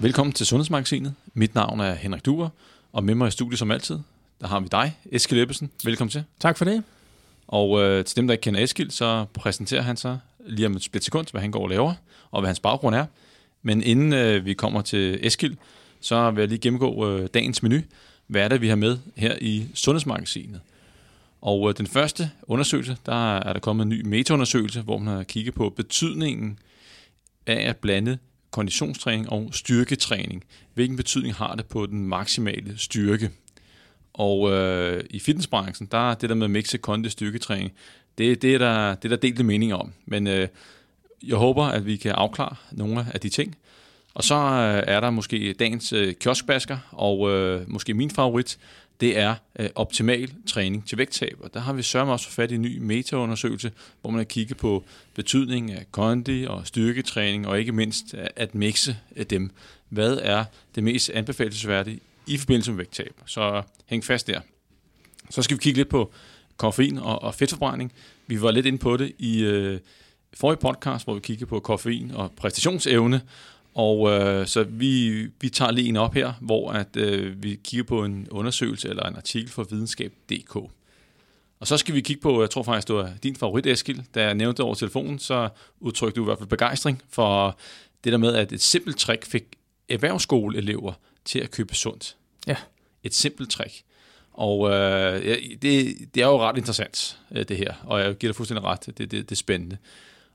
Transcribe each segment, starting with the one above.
Velkommen til Sundhedsmagasinet. Mit navn er Henrik Duer, og med mig i studiet som altid, der har vi dig, Eskild Ebbesen. Velkommen til. Tak for det. Og øh, til dem, der ikke kender Eskild, så præsenterer han sig lige om et split sekund, hvad han går og laver, og hvad hans baggrund er. Men inden øh, vi kommer til Eskild, så vil jeg lige gennemgå øh, dagens menu. Hvad er det, vi har med her i Sundhedsmagasinet? Og øh, den første undersøgelse, der er der kommet en ny metaundersøgelse, hvor man har kigget på betydningen af at blande konditionstræning og styrketræning. Hvilken betydning har det på den maksimale styrke? Og øh, i fitnessbranchen, der er det der med mixe kondi styrketræning, det, det, er der, det er der delte meninger om. Men øh, jeg håber, at vi kan afklare nogle af de ting. Og så øh, er der måske dagens øh, kioskbasker, og øh, måske min favorit, det er øh, optimal træning til vægttab. Og der har vi sørget også fat i en ny metaundersøgelse, hvor man har kigget på betydningen af kondi og styrketræning, og ikke mindst øh, at mixe øh, dem. Hvad er det mest anbefalesværdige i forbindelse med vægttab? Så øh, hæng fast der. Så skal vi kigge lidt på koffein og, og fedtforbrænding. Vi var lidt inde på det i øh, forrige podcast, hvor vi kiggede på koffein og præstationsevne, og øh, så vi, vi tager lige en op her, hvor at, øh, vi kigger på en undersøgelse eller en artikel fra videnskab.dk. Og så skal vi kigge på, jeg tror faktisk, det var din favorit, Eskild, da jeg nævnte over telefonen, så udtrykte du i hvert fald begejstring for det der med, at et simpelt trick fik erhvervsskoleelever til at købe sundt. Ja. Et simpelt trick. Og øh, det, det er jo ret interessant, øh, det her, og jeg giver dig fuldstændig ret, det, det, det er spændende.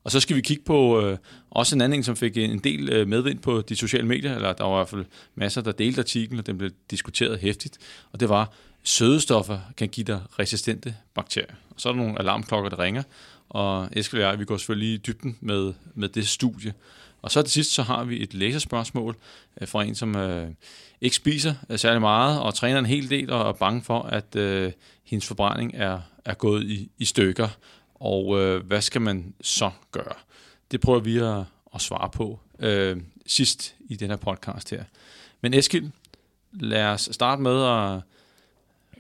Og så skal vi kigge på øh, også en anden som fik en del øh, medvind på de sociale medier, eller der var i hvert fald masser, der delte artiklen, og den blev diskuteret hæftigt, og det var, sødestoffer kan give dig resistente bakterier. Og så er der nogle alarmklokker, der ringer, og Eskild og jeg, vi går selvfølgelig i dybden med, med det studie. Og så til sidst, så har vi et læserspørgsmål øh, fra en, som øh, ikke spiser øh, særlig meget, og træner en hel del, og er bange for, at øh, hendes forbrænding er, er gået i, i stykker. Og øh, hvad skal man så gøre? Det prøver vi at, at svare på øh, sidst i den her podcast her. Men Eskild, lad os starte med at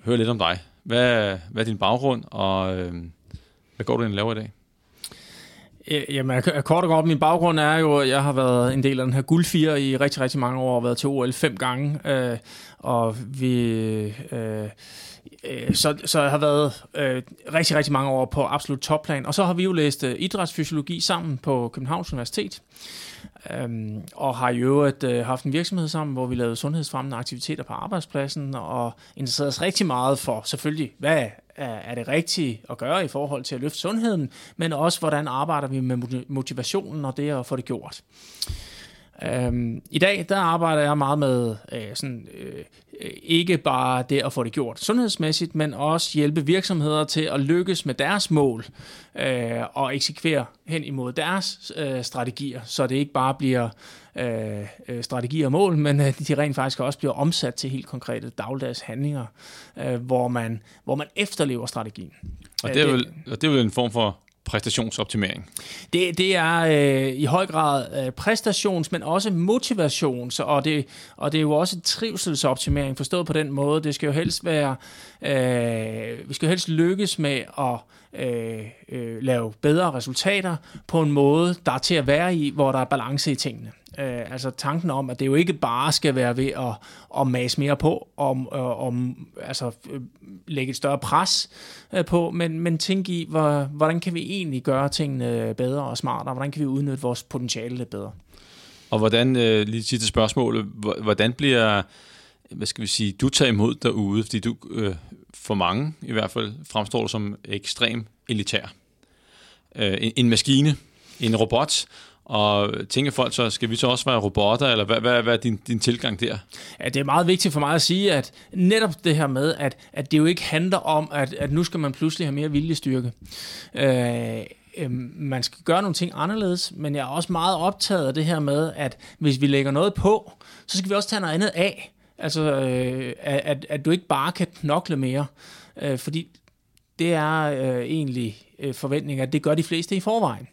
høre lidt om dig. Hvad, hvad er din baggrund, og øh, hvad går du egentlig laver i dag? Jamen, kort og godt, min baggrund er jo, at jeg har været en del af den her guldfire i rigtig, rigtig mange år, og været til OL fem gange, øh, og vi... Øh, Øh, så, så jeg har været øh, rigtig, rigtig mange år på absolut topplan. Og så har vi jo læst øh, idrætsfysiologi sammen på Københavns Universitet. Øhm, og har i øvrigt øh, haft en virksomhed sammen, hvor vi lavede sundhedsfremmende aktiviteter på arbejdspladsen, og interesserede os rigtig meget for selvfølgelig, hvad er, er det rigtige at gøre i forhold til at løfte sundheden, men også hvordan arbejder vi med motivationen og det at få det gjort. Øhm, I dag der arbejder jeg meget med øh, sådan, øh, ikke bare det at få det gjort sundhedsmæssigt, men også hjælpe virksomheder til at lykkes med deres mål øh, og eksekvere hen imod deres øh, strategier, så det ikke bare bliver øh, øh strategier og mål, men øh, de rent faktisk også bliver omsat til helt konkrete dagligdags handlinger, øh, hvor, man, hvor man efterlever strategien. Og det er, vel, og det er vel en form for præstationsoptimering? Det, det er øh, i høj grad øh, præstations, men også motivations, og det, og det er jo også trivselsoptimering, forstået på den måde. Det skal jo helst være, øh, vi skal jo helst lykkes med at øh, øh, lave bedre resultater på en måde, der er til at være i, hvor der er balance i tingene. Øh, altså tanken om, at det jo ikke bare skal være ved at, at mase mere på, om, øh, om altså øh, lægge et større pres øh, på, men, men tænke i, hvor, hvordan kan vi egentlig gøre tingene bedre og smartere, hvordan kan vi udnytte vores potentiale lidt bedre. Og hvordan, øh, lige til spørgsmål, hvordan bliver, hvad skal vi sige, du tager imod derude, fordi du øh, for mange i hvert fald fremstår du som ekstrem elitær. Øh, en, en maskine, en robot, og tænker folk så, skal vi så også være robotter, eller hvad, hvad, hvad er din, din tilgang der? Ja, det er meget vigtigt for mig at sige, at netop det her med, at, at det jo ikke handler om, at, at nu skal man pludselig have mere viljestyrke. Øh, øh, man skal gøre nogle ting anderledes, men jeg er også meget optaget af det her med, at hvis vi lægger noget på, så skal vi også tage noget andet af. Altså, øh, at, at du ikke bare kan knokle mere. Øh, fordi det er øh, egentlig øh, forventninger, det gør de fleste i forvejen.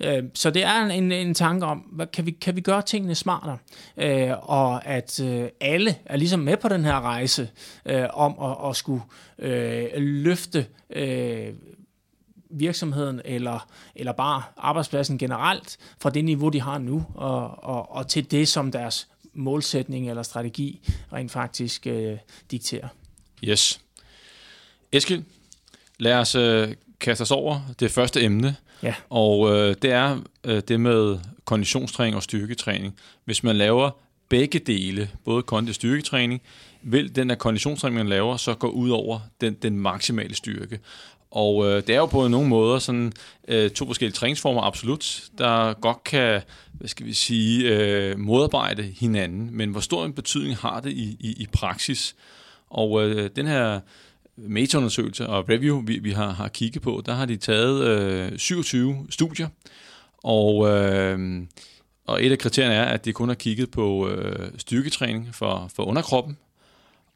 Øh, så det er en, en tanke om, hvad, kan, vi, kan vi gøre tingene smartere? Øh, og at øh, alle er ligesom med på den her rejse øh, om at, at skulle øh, løfte øh, virksomheden eller, eller bare arbejdspladsen generelt fra det niveau, de har nu, og, og, og til det, som deres målsætning eller strategi rent faktisk øh, dikterer. Yes. Eskild, lad os øh, kaste os over det første emne, Ja. og øh, det er øh, det med konditionstræning og styrketræning. Hvis man laver begge dele, både kondi og styrketræning, vil den her konditionstræning, man laver, så gå ud over den, den maksimale styrke. Og øh, det er jo på nogle måder sådan øh, to forskellige træningsformer, absolut, der godt kan, hvad skal vi sige, øh, modarbejde hinanden. Men hvor stor en betydning har det i, i, i praksis? Og øh, den her metaundersøgelse og review, vi, vi har, har kigget på, der har de taget øh, 27 studier, og, øh, og et af kriterierne er, at de kun har kigget på øh, styrketræning for, for underkroppen,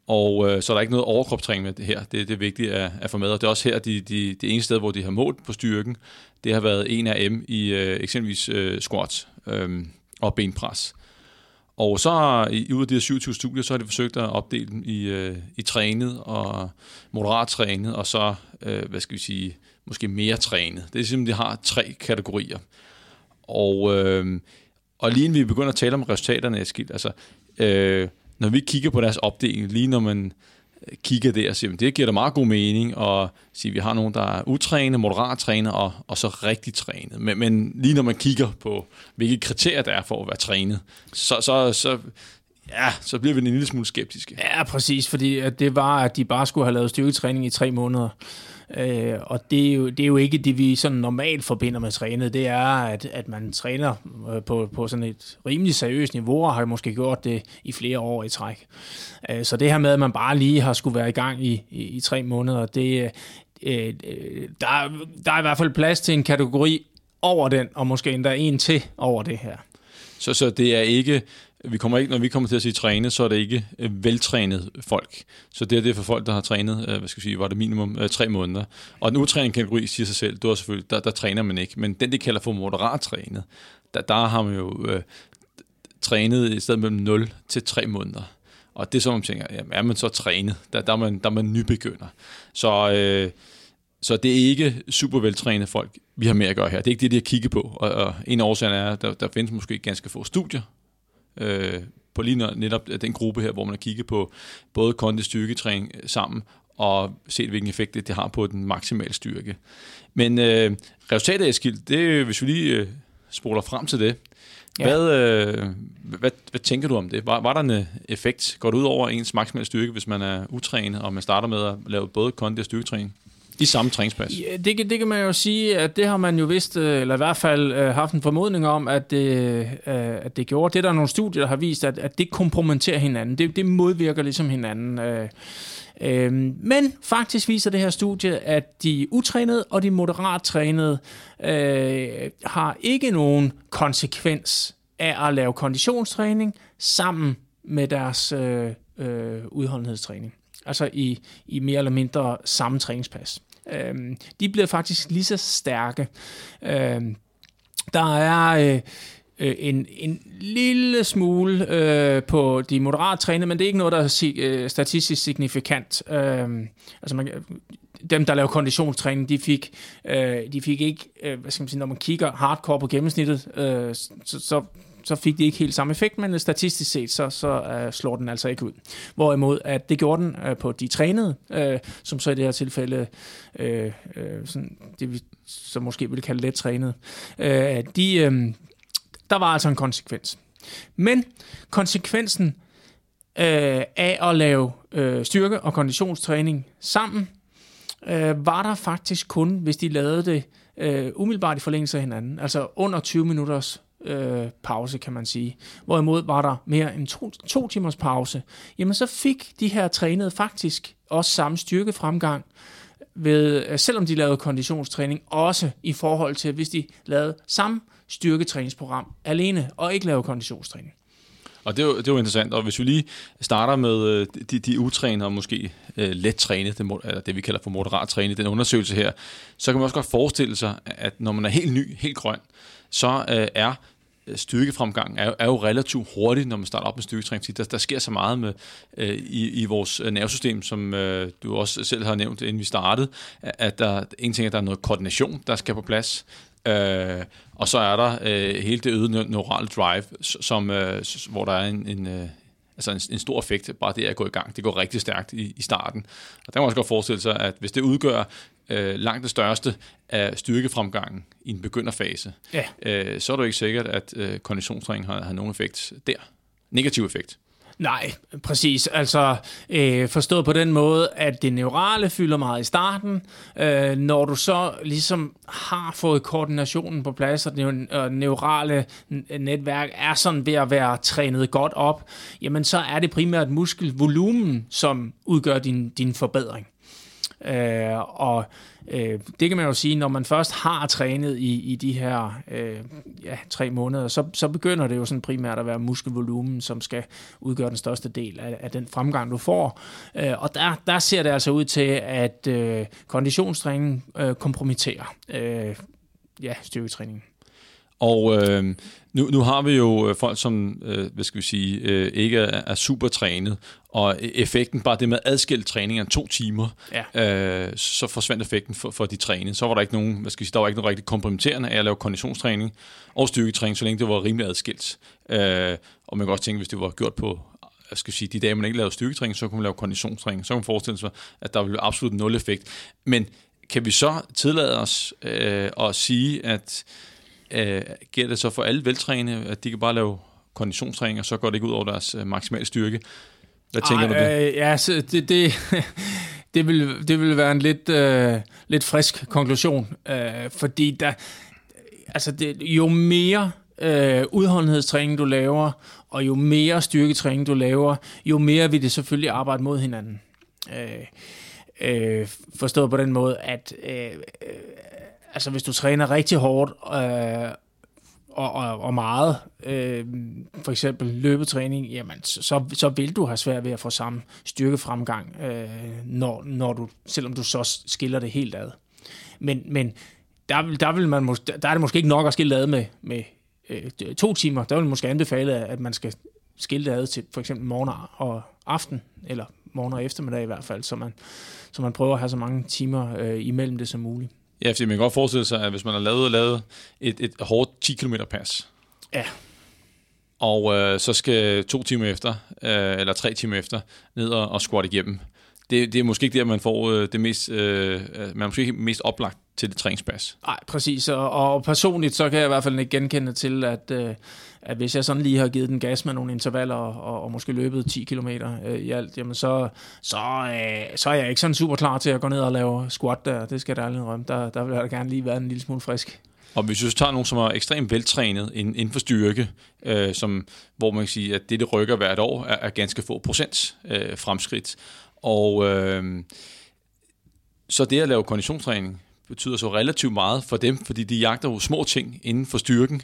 og øh, så er der ikke noget overkropstræning med det her. Det, det er vigtigt at, at få med, og det er også her, de, de, det ene sted, hvor de har målt på styrken, det har været en af M i øh, eksempelvis øh, squats øh, og benpres. Og så har, i, ud af de her 27 studier, så har de forsøgt at opdele dem i, øh, i trænet og moderat trænet, og så, øh, hvad skal vi sige, måske mere trænet. Det er simpelthen, de har tre kategorier. Og, øh, og lige inden vi begynder at tale om resultaterne, Eskild, altså, øh, når vi kigger på deres opdeling, lige når man kigger der og siger, det giver da meget god mening, og sige, at vi har nogen, der er utrænet, moderat trænet, og, og så rigtig trænet. Men, men lige når man kigger på, hvilke kriterier der er for at være trænet, så, så, så, ja, så bliver vi en lille smule skeptiske. Ja, præcis, fordi at det var, at de bare skulle have lavet styrketræning i tre måneder. Øh, og det er, jo, det er jo ikke det, vi sådan normalt forbinder med trænet. Det er, at, at man træner øh, på, på sådan et rimelig seriøst niveau, og har måske gjort det i flere år i træk. Øh, så det her med, at man bare lige har skulle være i gang i, i, i tre måneder, det, øh, øh der, der er i hvert fald plads til en kategori over den, og måske endda en til over det her. Så, så det er ikke, vi kommer ikke, når vi kommer til at sige træne, så er det ikke øh, veltrænet folk. Så det er det for folk, der har trænet, øh, hvad skal jeg sige, var det minimum øh, tre måneder. Og den utrænede kategori siger sig selv, du er selvfølgelig, der, der træner man ikke. Men den, de kalder for moderat trænet, der, der har man jo øh, trænet i stedet mellem 0 til 3 måneder. Og det er så, man tænker, jamen, er man så trænet? Der, der, er, man, der er man nybegynder. Så, øh, så det er ikke super veltrænede folk, vi har med at gøre her. Det er ikke det, de har kigget på. Og, og en af årsagen er, at der, der findes måske ganske få studier øh, på lige netop den gruppe her, hvor man har kigget på både kondi styrketræning sammen og set, hvilken effekt det, det har på den maksimale styrke. Men øh, resultatet, Eskild, det er, hvis vi lige øh, spoler frem til det, Ja. Hvad, øh, hvad, hvad tænker du om det? Var, var der en effekt? Går det ud over ens maksimale styrke, hvis man er utrænet, og man starter med at lave både kondi og styrketræning? I samme træningspas? Ja, det, det kan man jo sige, at det har man jo vidst, øh, eller i hvert fald øh, haft en formodning om, at det, øh, at det gjorde. Det er der nogle studier, der har vist, at, at det kompromitterer hinanden. Det, det modvirker ligesom hinanden. Øh, øh, men faktisk viser det her studie, at de utrænede og de moderat trænede øh, har ikke nogen konsekvens af at lave konditionstræning sammen med deres øh, øh, udholdenhedstræning altså i, i mere eller mindre samme træningspas. Øhm, de bliver faktisk lige så stærke. Øhm, der er... Øh, øh, en, en lille smule øh, på de moderat trænede, men det er ikke noget, der er øh, statistisk signifikant. Øh, altså man, dem, der laver konditionstræning, de fik, øh, de fik ikke, øh, hvad skal man sige, når man kigger hardcore på gennemsnittet, øh, så, så så fik de ikke helt samme effekt, men statistisk set, så, så uh, slår den altså ikke ud. Hvorimod, at det gjorde den uh, på de trænede, uh, som så i det her tilfælde, uh, uh, sådan, det vi så måske ville kalde let trænede, uh, de, uh, der var altså en konsekvens. Men konsekvensen uh, af at lave uh, styrke- og konditionstræning sammen, uh, var der faktisk kun, hvis de lavede det uh, umiddelbart i forlængelse af hinanden, altså under 20 minutters øh, pause, kan man sige. Hvorimod var der mere end to, to timers pause, jamen så fik de her trænede faktisk også samme styrkefremgang, ved, øh, selvom de lavede konditionstræning, også i forhold til, hvis de lavede samme styrketræningsprogram alene, og ikke lavede konditionstræning. Og det er, jo, det er jo interessant, og hvis vi lige starter med øh, de, de utrænede og måske uh, let trænede, det, eller det vi kalder for moderat trænede, den undersøgelse her, så kan man også godt forestille sig, at når man er helt ny, helt grøn, så uh, er Øh, styrkefremgang er, er jo relativt hurtigt, når man starter op med styrketræning. Der, der sker så meget med øh, i, i vores øh, nervesystem, som øh, du også selv har nævnt, inden vi startede, at der en ting er, at der er noget koordination, der skal på plads. Øh, og så er der øh, hele det øgede neurale drive, som, øh, hvor der er en, en, øh, altså en, en stor effekt, bare det at gå i gang. Det går rigtig stærkt i, i starten. Og der kan man også godt forestille sig, at hvis det udgør øh, langt det største af styrkefremgangen i en begynderfase, ja. øh, så er det jo ikke sikkert, at øh, konditionstræning har, har nogen effekt der. Negativ effekt. Nej, præcis. Altså øh, forstået på den måde, at det neurale fylder meget i starten. Øh, når du så ligesom har fået koordinationen på plads, og det øh, neurale netværk er sådan ved at være trænet godt op, jamen så er det primært muskelvolumen, som udgør din, din forbedring. Øh, og øh, det kan man jo sige, når man først har trænet i, i de her øh, ja, tre måneder, så, så begynder det jo sådan primært at være muskelvolumen, som skal udgøre den største del af, af den fremgang, du får. Øh, og der, der ser det altså ud til, at øh, konditionstræning øh, kompromitterer øh, ja, styrketræningen. Og øh, nu, nu har vi jo øh, folk, som øh, hvad skal vi sige, øh, ikke er, er super trænet, og e-, effekten, bare det med adskilt træning af to timer, ja. øh, så forsvandt effekten for, for de trænede. Så var der ikke nogen, hvad skal vi sige, der var ikke noget rigtig kompromitterende af at lave konditionstræning og styrketræning, så længe det var rimelig adskilt. Øh, og man kan også tænke, hvis det var gjort på jeg skal sige, de dage, man ikke lavede styrketræning, så kunne man lave konditionstræning. Så kan man forestille sig, at der ville være absolut nul effekt. Men kan vi så tillade os øh, at sige, at øh, gælder det så for alle veltrænede, at de kan bare lave konditionstræning, og så går det ikke ud over deres øh, maksimale styrke? Hvad tænker Ej, du det? Øh, ja, så det, det, det, vil, det vil være en lidt, øh, lidt frisk konklusion, øh, fordi der, altså det, jo mere øh, udholdenhedstræning du laver, og jo mere styrketræning du laver, jo mere vil det selvfølgelig arbejde mod hinanden. Øh, øh, forstået på den måde, at øh, altså hvis du træner rigtig hårdt øh, og, og, og meget, øh, for eksempel løbetræning, jamen så, så vil du have svært ved at få samme styrkefremgang, øh, når, når du, selvom du så skiller det helt ad. Men, men der, der, vil man, der er det måske ikke nok at skille ad med, med øh, to timer. Der vil man måske anbefale, at man skal skille det ad til for eksempel morgen og aften, eller morgen og eftermiddag i hvert fald, så man, så man prøver at have så mange timer øh, imellem det som muligt. Ja, fordi man kan godt forestille sig, at hvis man har lavet, lavet et, et hårdt 10 km pas, ja. og øh, så skal to timer efter, øh, eller tre timer efter, ned og, og squat igennem, det, det er måske ikke der, man får øh, det mest, øh, man er måske ikke mest oplagt til det træningspas. Nej, præcis. Og, og personligt, så kan jeg i hvert fald ikke genkende til, at, øh, at hvis jeg sådan lige har givet den gas med nogle intervaller, og, og måske løbet 10 km øh, i alt, jamen så, så, øh, så er jeg ikke sådan super klar til at gå ned og lave squat der. Det skal jeg da aldrig rømme. Der, der vil jeg da gerne lige være en lille smule frisk. Og hvis du tager nogen, som er ekstremt veltrænet inden for styrke, øh, som, hvor man kan sige, at det, det rykker hvert år, er, er ganske få procent øh, fremskridt. Og øh, så det at lave konditionstræning betyder så relativt meget for dem, fordi de jagter jo små ting inden for styrken.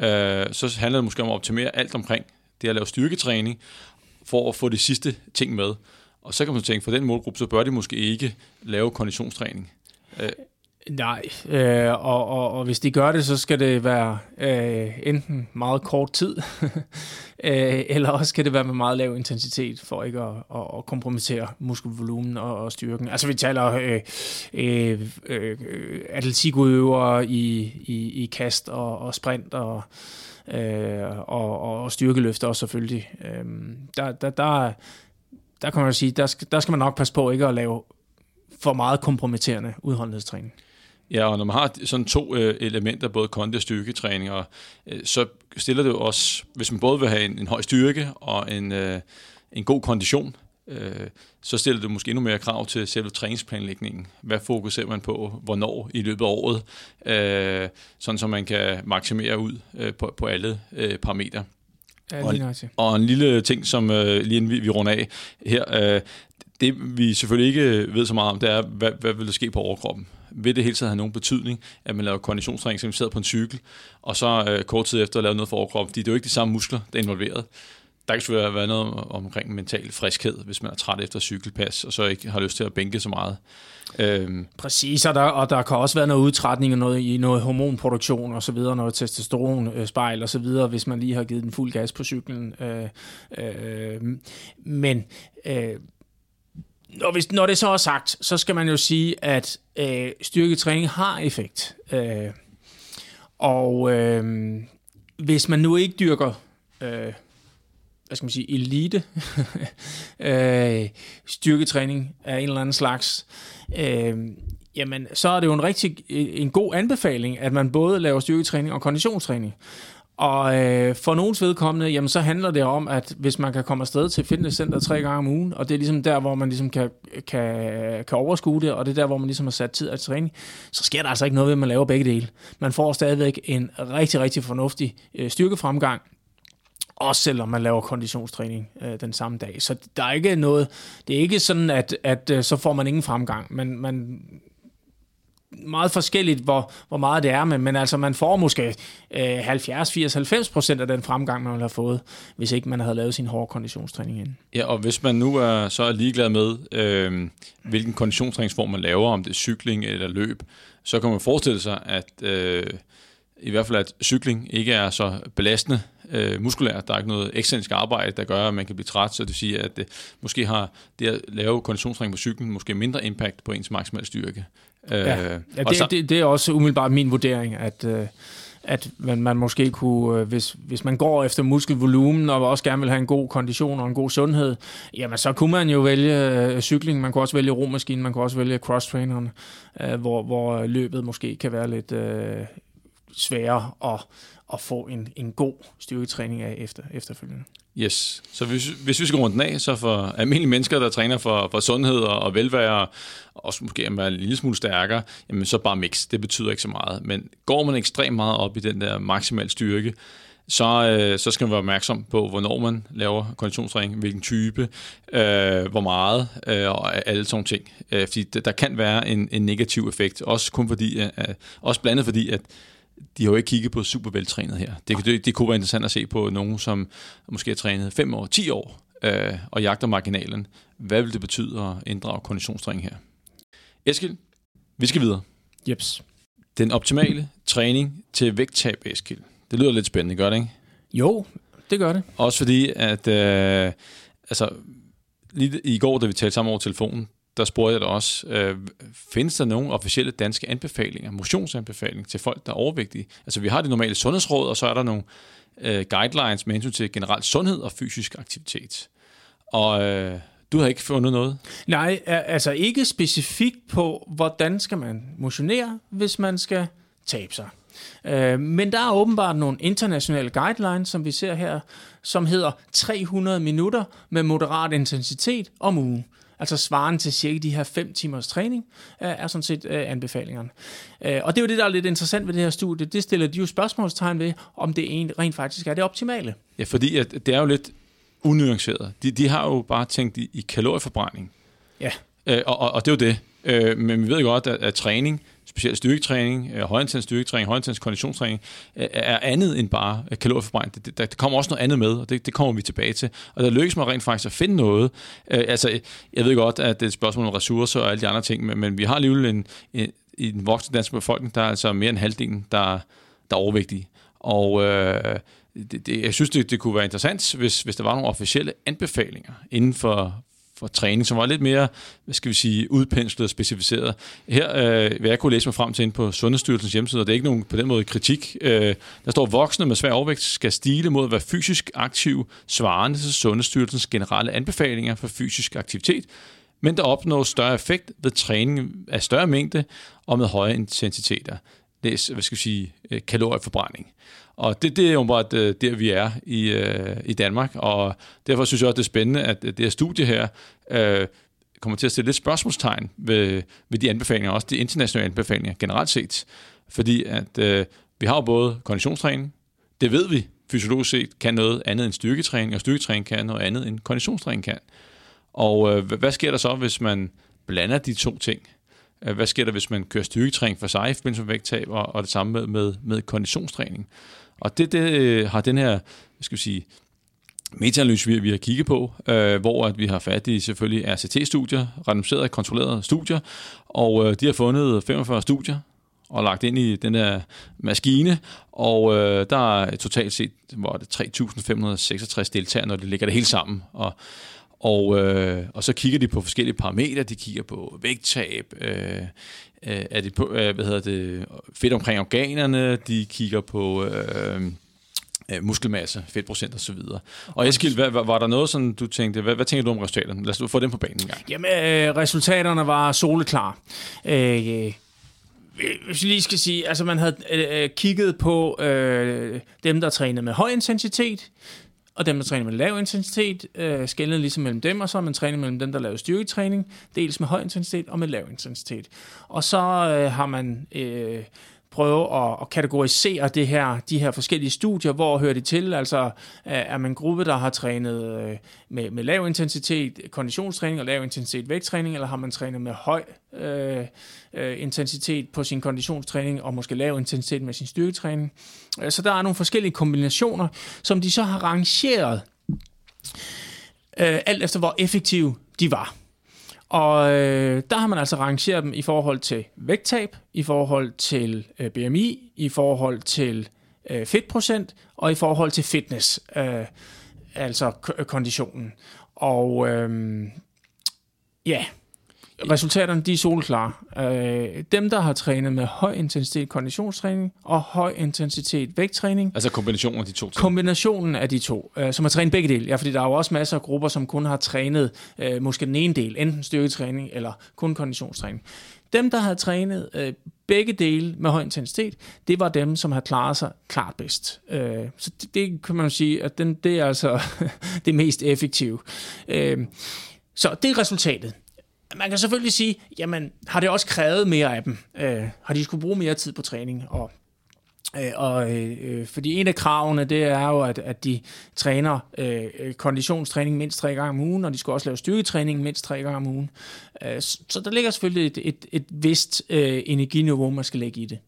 Øh, så handler det måske om at optimere alt omkring det at lave styrketræning, for at få de sidste ting med. Og så kan man tænke, for den målgruppe, så bør de måske ikke lave konditionstræning. Øh, Nej, øh, og, og, og hvis de gør det, så skal det være øh, enten meget kort tid, øh, eller også skal det være med meget lav intensitet, for ikke at, at, at kompromittere muskelvolumen og, og styrken. Altså vi taler øh, øh, øh, atletikudøvere i, i, i kast og, og sprint og, øh, og, og styrkeløfter også selvfølgelig. Øh, der, der, der, der kan man jo sige, der skal, der skal man nok passe på ikke at lave for meget kompromitterende udholdenhedstræning. Ja, og når man har sådan to øh, elementer, både kondi og styrketræning, og, øh, så stiller det jo også, hvis man både vil have en, en høj styrke og en, øh, en god kondition, øh, så stiller det måske endnu mere krav til selve træningsplanlægningen. Hvad fokuserer man på, hvornår i løbet af året, øh, sådan så man kan maksimere ud øh, på, på alle øh, parametre. Ja, og, og en lille ting, som øh, lige inden vi, vi runder af her, øh, det vi selvfølgelig ikke ved så meget om, det er, hvad, hvad vil der ske på overkroppen? Vil det hele taget have nogen betydning, at man laver konditionstræning, som sidder på en cykel, og så øh, kort tid efter laver noget for overkroppen, fordi det er jo ikke de samme muskler, der er involveret. Der kan selvfølgelig være noget omkring mental friskhed, hvis man er træt efter cykelpas, og så ikke har lyst til at bænke så meget. Øhm. Præcis, og der, og der kan også være noget udtrætning og noget, i noget hormonproduktion og så videre, noget testosteronspejl øh, og så videre, hvis man lige har givet den fuld gas på cyklen. Øh, øh, men øh, når, hvis, når det så er sagt, så skal man jo sige, at øh, styrketræning har effekt. Øh, Og øh, hvis man nu ikke dyrker, øh, hvad skal man sige, elite øh, styrketræning af en eller anden slags, øh, jamen så er det jo en rigtig en god anbefaling, at man både laver styrketræning og konditionstræning. Og øh, for nogens vedkommende, jamen så handler det om, at hvis man kan komme afsted til fitnesscenter tre gange om ugen, og det er ligesom der, hvor man ligesom kan, kan, kan overskue det, og det er der, hvor man ligesom har sat tid at træning, så sker der altså ikke noget ved, at man laver begge dele. Man får stadigvæk en rigtig, rigtig fornuftig øh, styrkefremgang, også selvom man laver konditionstræning øh, den samme dag. Så der er ikke noget, det er ikke sådan, at, at øh, så får man ingen fremgang. Man, man meget forskelligt, hvor, hvor meget det er, men, men altså man får måske øh, 70, 80, 90 procent af den fremgang, man ville have fået, hvis ikke man havde lavet sin hårde konditionstræning ind. Ja, og hvis man nu er så er ligeglad med, øh, hvilken konditionstræningsform man laver, om det er cykling eller løb, så kan man forestille sig, at øh, i hvert fald at cykling ikke er så belastende øh, muskulært. Der er ikke noget eksentrisk arbejde, der gør, at man kan blive træt, så det vil sige, at øh, måske har det at lave konditionstræning på cyklen måske mindre impact på ens maksimale styrke. Ja, øh, ja det, så, det, det er også umiddelbart min vurdering, at, øh, at man, man måske kunne, øh, hvis, hvis man går efter muskelvolumen og også gerne vil have en god kondition og en god sundhed, jamen så kunne man jo vælge cykling, man kunne også vælge romaskinen, man kunne også vælge cross-traineren, hvor, hvor løbet måske kan være lidt sværere at, at få en, en god styrketræning af efter, efterfølgende. Yes. Så hvis, hvis vi skal rundt den af, så for almindelige mennesker, der træner for, for sundhed og, og velvære, og også måske at være en lille smule stærkere, jamen så bare mix. Det betyder ikke så meget. Men går man ekstremt meget op i den der maksimal styrke, så, øh, så skal man være opmærksom på, hvornår man laver konditionstræning, hvilken type, øh, hvor meget, øh, og alle sådan ting. Øh, fordi der kan være en, en negativ effekt, også kun fordi, øh, øh også blandet fordi, at de har jo ikke kigget på super veltrænet her. Det, det, det kunne være interessant at se på nogen, som måske har trænet 5 år, 10 år, øh, og jagter marginalen. Hvad vil det betyde at inddrage konditionstræning her? Eskild, vi skal videre. Jeps. Den optimale træning til vægttab, Eskild. Det lyder lidt spændende, gør det ikke? Jo, det gør det. Også fordi, at øh, altså, lige i går, da vi talte sammen over telefonen, der spurgte jeg dig også, øh, findes der nogle officielle danske anbefalinger, motionsanbefalinger til folk, der er overvægtige? Altså vi har det normale sundhedsråd, og så er der nogle øh, guidelines med hensyn til generelt sundhed og fysisk aktivitet. Og øh, du har ikke fundet noget? Nej, altså ikke specifikt på, hvordan skal man motionere, hvis man skal tabe sig. Øh, men der er åbenbart nogle internationale guidelines, som vi ser her, som hedder 300 minutter med moderat intensitet om ugen altså svaren til cirka de her 5 timers træning, er sådan set øh, anbefalingerne. Øh, og det er jo det, der er lidt interessant ved det her studie. Det stiller de jo spørgsmålstegn ved, om det rent faktisk er det optimale. Ja, fordi det er jo lidt unuanceret. De, de har jo bare tænkt i, i kalorieforbrænding. Ja. Øh, og, og, og det er jo det. Øh, men vi ved jo godt, at, at træning specielt styrketræning, øh, højintens styrketræning, højintens konditionstræning, øh, er andet end bare øh, kalorieforbrænding. Det, der, der kommer også noget andet med, og det, det kommer vi tilbage til. Og der lykkes mig rent faktisk at finde noget. Øh, altså, jeg ved godt, at det er et spørgsmål om ressourcer og alle de andre ting, men, men vi har alligevel en, en, i den voksne danske befolkning, der er altså mere end halvdelen, der, der er overvægtige. Og øh, det, det, jeg synes, det, det kunne være interessant, hvis, hvis der var nogle officielle anbefalinger inden for, for træning, som var lidt mere, hvad skal vi sige, udpenslet og specificeret. Her øh, vil jeg kunne læse mig frem til ind på Sundhedsstyrelsens hjemmeside, og det er ikke nogen på den måde kritik. Øh, der står, voksne med svær overvægt skal stile mod at være fysisk aktiv, svarende til Sundhedsstyrelsens generelle anbefalinger for fysisk aktivitet, men der opnås større effekt ved træning af større mængde og med høje intensiteter. Læs, hvad skal vi sige, øh, kalorieforbrænding. Og det, det er jo bare øh, der, vi er i, øh, i Danmark, og derfor synes jeg også, det er spændende, at det her studie her øh, kommer til at stille lidt spørgsmålstegn ved, ved de anbefalinger, også de internationale anbefalinger generelt set. Fordi at øh, vi har jo både konditionstræning, det ved vi fysiologisk set kan noget andet end styrketræning, og styrketræning kan noget andet end konditionstræning kan. Og øh, hvad sker der så, hvis man blander de to ting? Øh, hvad sker der, hvis man kører styrketræning for sig i forbindelse med vægttab, og, og det samme med, med, med konditionstræning? Og det, det øh, har den her, hvad skal vi sige, metaanalyse, vi, vi har kigget på, øh, hvor at vi har fat i selvfølgelig RCT-studier, randomiserede kontrollerede studier, og øh, de har fundet 45 studier, og lagt ind i den der maskine, og øh, der er totalt set hvor det 3.566 deltagere, når det ligger det hele sammen. Og, og, øh, og så kigger de på forskellige parametre. De kigger på vægttab, øh, øh, er det på, øh, hvad hedder det, fedt omkring organerne, de kigger på øh, øh, muskelmasse, fedtprocent og så videre. Og Eskild, hvad, var der noget, sådan du tænkte, hvad, hvad tænker du om resultaterne? Lad os få dem på banen en gang. Jamen, øh, resultaterne var soleklar. Øh, hvis vi lige skal sige, altså man havde øh, kigget på øh, dem, der trænede med høj intensitet, og dem, der træner med lav intensitet, øh, skældede ligesom mellem dem, og så har man træning mellem dem, der laver styrketræning, dels med høj intensitet og med lav intensitet. Og så øh, har man øh, prøve at, at kategorisere det her, de her forskellige studier, hvor hører de til? Altså er man en gruppe, der har trænet øh, med, med lav intensitet konditionstræning og lav intensitet vægttræning, eller har man trænet med høj øh, øh intensitet på sin konditionstræning og måske lav intensitet med sin styrketræning? Øh, så der er nogle forskellige kombinationer, som de så har rangeret øh, alt efter hvor effektive de var. Og øh, der har man altså rangeret dem i forhold til vægttab, i forhold til øh, BMI, i forhold til øh, fedtprocent og i forhold til fitness, øh, altså konditionen. Og øh, ja, Resultaterne de er solklare. Øh, dem, der har trænet med høj intensitet konditionstræning og høj intensitet vægttræning. Altså kombinationen af de to ting. Kombinationen af de to, øh, som har trænet begge dele. Ja, fordi der er jo også masser af grupper, som kun har trænet øh, måske den ene del, enten styrketræning eller kun konditionstræning. Dem, der har trænet øh, begge dele med høj intensitet, det var dem, som har klaret sig klart bedst. Øh, så det, det kan man jo sige, at den, det er altså det mest effektive. Øh, så det er resultatet man kan selvfølgelig sige, jamen, har det også krævet mere af dem? Øh, har de skulle bruge mere tid på træning? Og, øh, og, øh, fordi en af kravene, det er jo, at, at de træner øh, konditionstræning mindst tre gange om ugen, og de skal også lave styrketræning mindst tre gange om ugen. Øh, så der ligger selvfølgelig et, et, et vist øh, energiniveau, man skal lægge i det.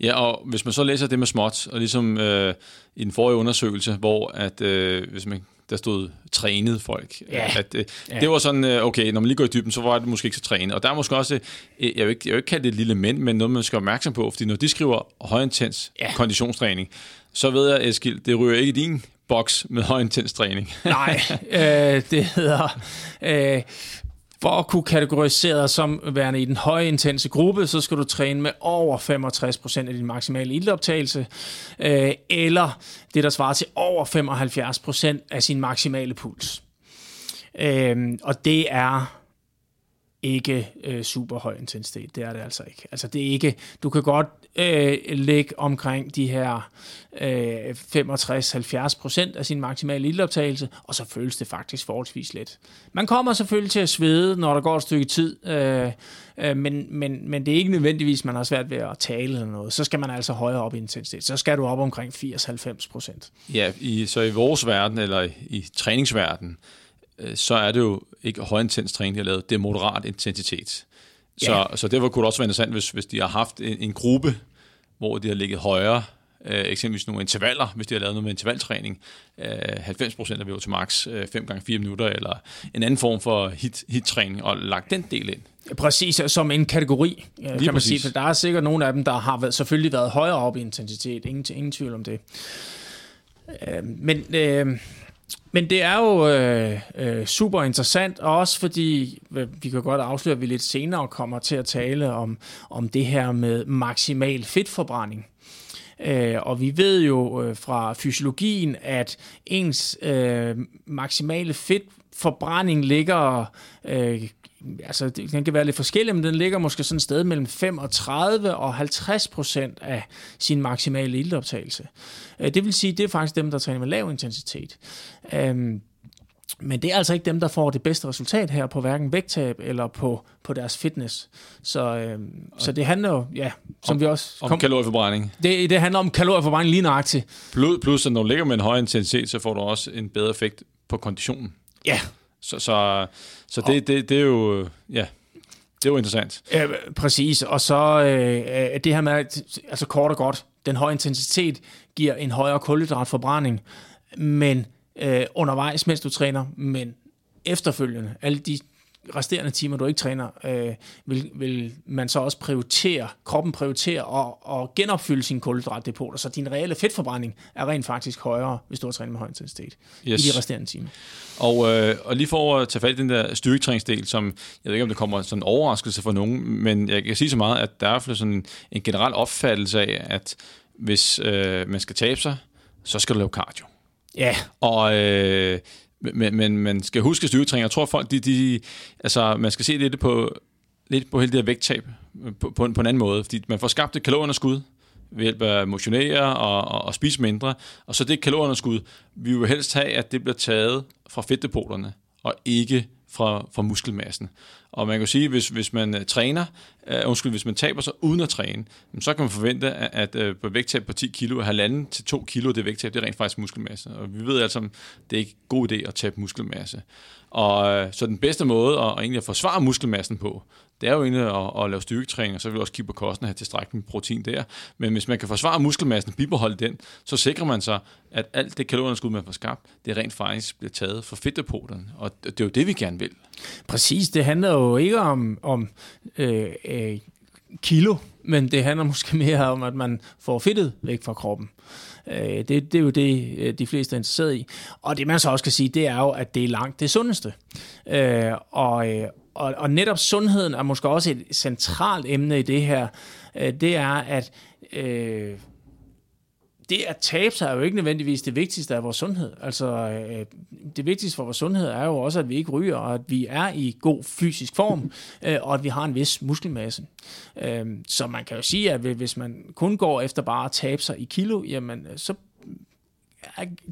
Ja, og hvis man så læser det med småt, og ligesom øh, i den forrige undersøgelse, hvor at øh, hvis man der stod trænet folk. Ja. At, øh, ja. Det var sådan, øh, okay, når man lige går i dybden, så var det måske ikke så trænet. Og der er måske også, øh, jeg vil ikke, jeg vil ikke kalde det et lille mænd, men noget, man skal være opmærksom på, fordi når de skriver højintens ja. konditionstræning, så ved jeg, Eskild, det ryger ikke i din boks med højintens træning. Nej, øh, det hedder... Øh, for at kunne kategorisere dig som værende i den høje intense gruppe, så skal du træne med over 65% af din maksimale iltoptagelse, øh, eller det, der svarer til over 75% af sin maksimale puls. Øh, og det er ikke øh, super høj intensitet. Det er det altså ikke. Altså det er ikke, du kan godt øh, ligge omkring de her øh, 65-70 procent af sin maksimale iltoptagelse, og så føles det faktisk forholdsvis let. Man kommer selvfølgelig til at svede, når der går et stykke tid, øh, øh, men, men, men det er ikke nødvendigvis, man har svært ved at tale eller noget. Så skal man altså højere op i intensitet. Så skal du op omkring 80-90 procent. Ja, i, så i vores verden, eller i, i træningsverden, øh, så er det jo ikke højintens træning, de har lavet, det er moderat intensitet. Så, så derfor kunne det også være interessant, hvis, hvis de har haft en, en gruppe, hvor de har ligget højere, øh, eksempelvis nogle intervaller, hvis de har lavet noget med intervaltræning, øh, 90% af VO til max, øh, 5 gange 4 minutter, eller en anden form for hit, hit-træning, og lagt den del ind. Præcis, som en kategori, Lige kan man præcis. sige, for der er sikkert nogle af dem, der har været, selvfølgelig været højere op i intensitet, ingen, ingen tvivl om det. Øh, men øh, men det er jo øh, øh, super interessant, også fordi, øh, vi kan godt afsløre, at vi lidt senere kommer til at tale om, om det her med maksimal fedtforbrænding. Øh, og vi ved jo øh, fra fysiologien, at ens øh, maksimale fedtforbrænding ligger øh, altså den kan være lidt forskellig, men den ligger måske sådan et sted mellem 35 og 50 procent af sin maksimale iltoptagelse. Øh, det vil sige, det er faktisk dem, der træner med lav intensitet. Øhm, men det er altså ikke dem, der får det bedste resultat her på hverken vægttab eller på, på deres fitness. Så, øhm, så det handler jo, ja, som om, vi også... Om kom, kalorieforbrænding. Det, det handler om kalorieforbrænding lige nøjagtigt. Plus, plus, når du ligger med en høj intensitet, så får du også en bedre effekt på konditionen. Ja, så, så, så det, det, det er jo, ja, det er jo interessant. Ja, præcis, og så øh, det her med, altså kort og godt, den høje intensitet giver en højere kulhydratforbrænding, men øh, undervejs, mens du træner, men efterfølgende, alle de resterende timer, du ikke træner, øh, vil, vil man så også prioritere, kroppen prioritere og, og genopfylde sine kulhydratdepoter, så din reelle fedtforbrænding er rent faktisk højere, hvis du har trænet med høj intensitet yes. i de resterende timer. Og, øh, og lige for at tage fat i den der styrketræningsdel, som jeg ved ikke, om det kommer sådan en overraskelse for nogen, men jeg kan sige så meget, at der er sådan en, en generel opfattelse af, at hvis øh, man skal tabe sig, så skal du lave cardio. Ja. Og øh, men, men man skal huske styrketræning. Jeg tror, folk, de, de, altså, man skal se lidt på, lidt på hele det her vægttab på, på, en, på en anden måde. Fordi man får skabt et kalorieunderskud ved hjælp af motionere og, og, og spise mindre. Og så det kalorieunderskud, vi vil helst have, at det bliver taget fra fedtdepoterne, og ikke fra, fra muskelmassen. Og man kan sige, hvis, hvis man øh, træner, uh, undskyld, hvis man taber sig uden at træne, så kan man forvente, at, at uh, på vægttab på 10 kilo, halvanden til 2 kilo, det vægttab, det er rent faktisk muskelmasse. Og vi ved altså, at det er ikke en god idé at tabe muskelmasse. Og øh, så den bedste måde at, at egentlig at forsvare muskelmassen på, det er jo egentlig at, at lave styrketræning, og så vil vi også kigge på kosten og have tilstrækkeligt med protein der. Men hvis man kan forsvare muskelmassen bibeholde den, så sikrer man sig, at alt det kalorieunderskud, man får skabt, det rent faktisk bliver taget fra fedtdepoterne. Og det er jo det, vi gerne vil. Præcis, det handler jo ikke om, om øh, øh, kilo, men det handler måske mere om, at man får fedtet væk fra kroppen. Øh, det, det er jo det, øh, de fleste er interesseret i. Og det man så også kan sige, det er jo, at det er langt det sundeste. Øh, og, øh, og, og netop sundheden er måske også et centralt emne i det her. Øh, det er, at øh, det at tabe sig er jo ikke nødvendigvis det vigtigste af vores sundhed. Altså, øh, det vigtigste for vores sundhed er jo også, at vi ikke ryger, og at vi er i god fysisk form, øh, og at vi har en vis muskelmasse. Øh, så man kan jo sige, at hvis man kun går efter bare at tabe sig i kilo, jamen, så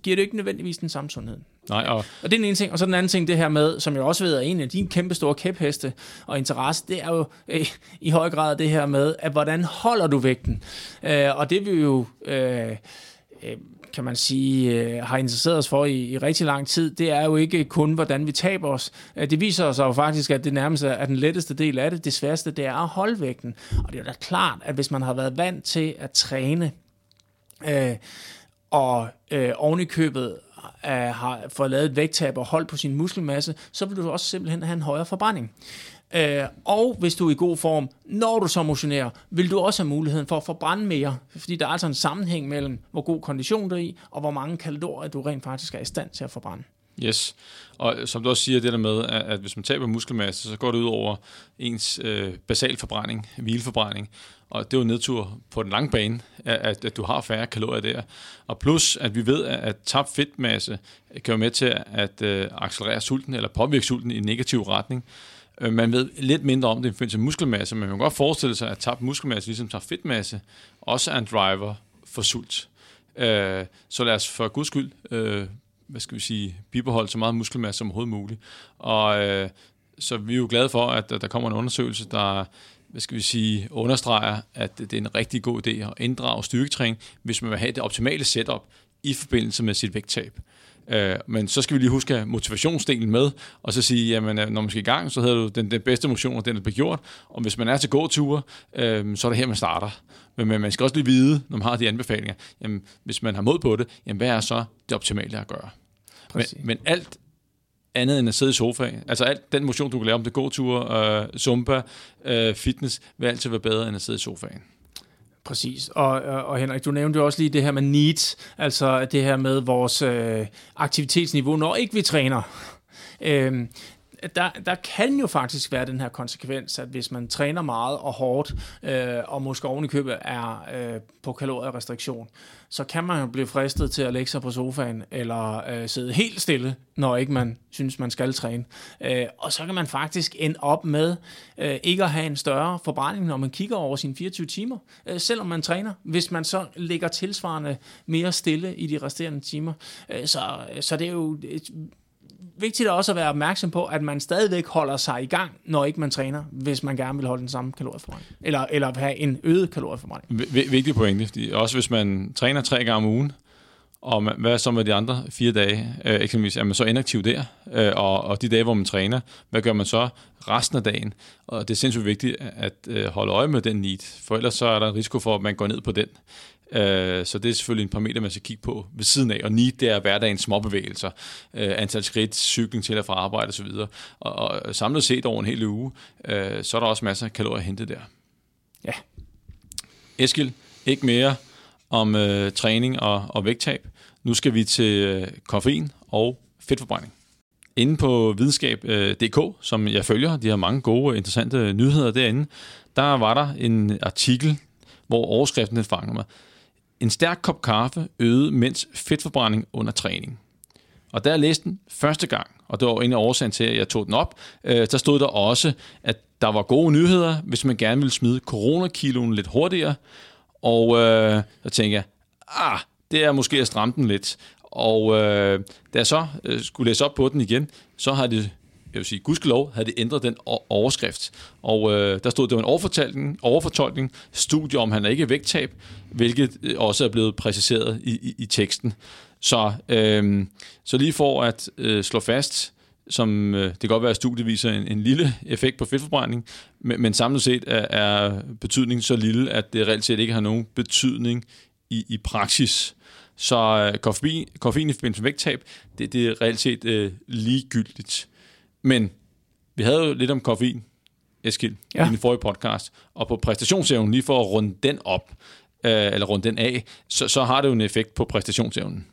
giver det ikke nødvendigvis den samme sundhed. Nej, og... og det er den ene ting. Og så den anden ting, det her med, som jeg også ved er en af dine kæmpe store kæpheste og interesse, det er jo øh, i høj grad det her med, at hvordan holder du vægten? Øh, og det vil jo... Øh, øh, kan man sige, øh, har interesseret os for i, i rigtig lang tid, det er jo ikke kun, hvordan vi taber os. Øh, det viser sig jo faktisk, at det nærmest er den letteste del af det. Det sværeste, det er at holde vægten. Og det er jo da klart, at hvis man har været vant til at træne, øh, og øh, ovenikøbet købet øh, har fået lavet et vægttab og holdt på sin muskelmasse, så vil du også simpelthen have en højere forbrænding. Øh, og hvis du er i god form, når du så motionerer, vil du også have muligheden for at forbrænde mere. Fordi der er altså en sammenhæng mellem, hvor god kondition du er i, og hvor mange kalorier du rent faktisk er i stand til at forbrænde. Yes, og som du også siger, det der med, at, hvis man taber muskelmasse, så går det ud over ens øh, basal forbrænding, hvileforbrænding, og det er jo nedtur på den lange bane, at, at du har færre kalorier der. Og plus, at vi ved, at tabt fedtmasse kan være med til at øh, accelerere sulten, eller påvirke sulten i en negativ retning. Øh, man ved lidt mindre om det i forbindelse med muskelmasse, men man kan godt forestille sig, at tabt muskelmasse, ligesom tabt fedtmasse, også er en driver for sult. Øh, så lad os for guds skyld øh, hvad skal vi sige, bibeholde så meget muskelmasse som overhovedet muligt. Og øh, så vi er jo glade for, at der kommer en undersøgelse, der hvad skal vi sige, understreger, at det er en rigtig god idé at inddrage styrketræning, hvis man vil have det optimale setup i forbindelse med sit vægttab. Øh, men så skal vi lige huske motivationsdelen med, og så sige, jamen øh, når man skal i gang, så hedder du den, den bedste motion, den er begjort, og hvis man er til gåture, øh, så er det her, man starter. Men, men man skal også lige vide, når man har de anbefalinger, jamen hvis man har mod på det, jamen hvad er så det optimale at gøre? Men, men alt andet end at sidde i sofaen. Altså alt den motion, du kan lave, om det gåtur, øh, zumba, øh, fitness, vil altid være bedre end at sidde i sofaen. Præcis, og, og, og Henrik, du nævnte jo også lige det her med needs, altså det her med vores øh, aktivitetsniveau, når ikke vi træner. Øh, der, der kan jo faktisk være den her konsekvens, at hvis man træner meget og hårdt, øh, og måske oven i købet er øh, på kalorierestriktion, så kan man jo blive fristet til at lægge sig på sofaen, eller øh, sidde helt stille, når ikke man synes, man skal træne. Øh, og så kan man faktisk ende op med øh, ikke at have en større forbrænding, når man kigger over sine 24 timer, øh, selvom man træner, hvis man så ligger tilsvarende mere stille i de resterende timer. Øh, så, så det er jo et vigtigt også at være opmærksom på, at man stadigvæk holder sig i gang, når ikke man træner, hvis man gerne vil holde den samme kalorieforbrænding. Eller, eller have en øget kalorieforbrænding. V- vigtig pointe, fordi også hvis man træner tre gange om ugen, og man, hvad så med de andre fire dage? Øh, eksempelvis er man så inaktiv der, øh, og, og de dage, hvor man træner, hvad gør man så resten af dagen? Og det er sindssygt vigtigt at øh, holde øje med den need, for ellers så er der en risiko for, at man går ned på den. Øh, så det er selvfølgelig en parameter, man skal kigge på ved siden af. Og NEAT, det er hverdagens småbevægelser, øh, antal skridt, cykling til og fra arbejde osv. Og, og samlet set over en hel uge, øh, så er der også masser af kalorier at hente der. Ja. Eskild, ikke mere om øh, træning og, og vægttab. Nu skal vi til øh, koffein og fedtforbrænding. Inde på videnskab.dk, øh, som jeg følger, de har mange gode, interessante nyheder derinde, der var der en artikel, hvor overskriften den fanger mig. En stærk kop kaffe øgede mænds fedtforbrænding under træning. Og da jeg læste den første gang, og det var en af årsagen til, at jeg tog den op, øh, der stod der også, at der var gode nyheder, hvis man gerne ville smide coronakiloen lidt hurtigere. Og øh, så tænkte jeg, ah, det er måske at stramme den lidt. Og øh, da jeg så øh, skulle læse op på den igen, så har det jeg vil sige, gudskelov, havde det ændret den overskrift. Og øh, der stod, det var en overfortolkning, overfortolkning, studie om, han er ikke vægttab, hvilket øh, også er blevet præciseret i, i, i teksten. Så, øh, så lige for at øh, slå fast, som øh, det kan godt være, at studiet viser en, en lille effekt på fedtforbrænding, men, men samlet set er, er betydningen så lille, at det reelt set ikke har nogen betydning i, i praksis. Så øh, koffein, koffein i forbindelse med vægttab, det, det er reelt set øh, ligegyldigt. Men vi havde jo lidt om koffein, Eskild, ja. i den forrige podcast, og på præstationsevnen, lige for at runde den op, øh, eller runde den af, så, så har det jo en effekt på præstationsevnen.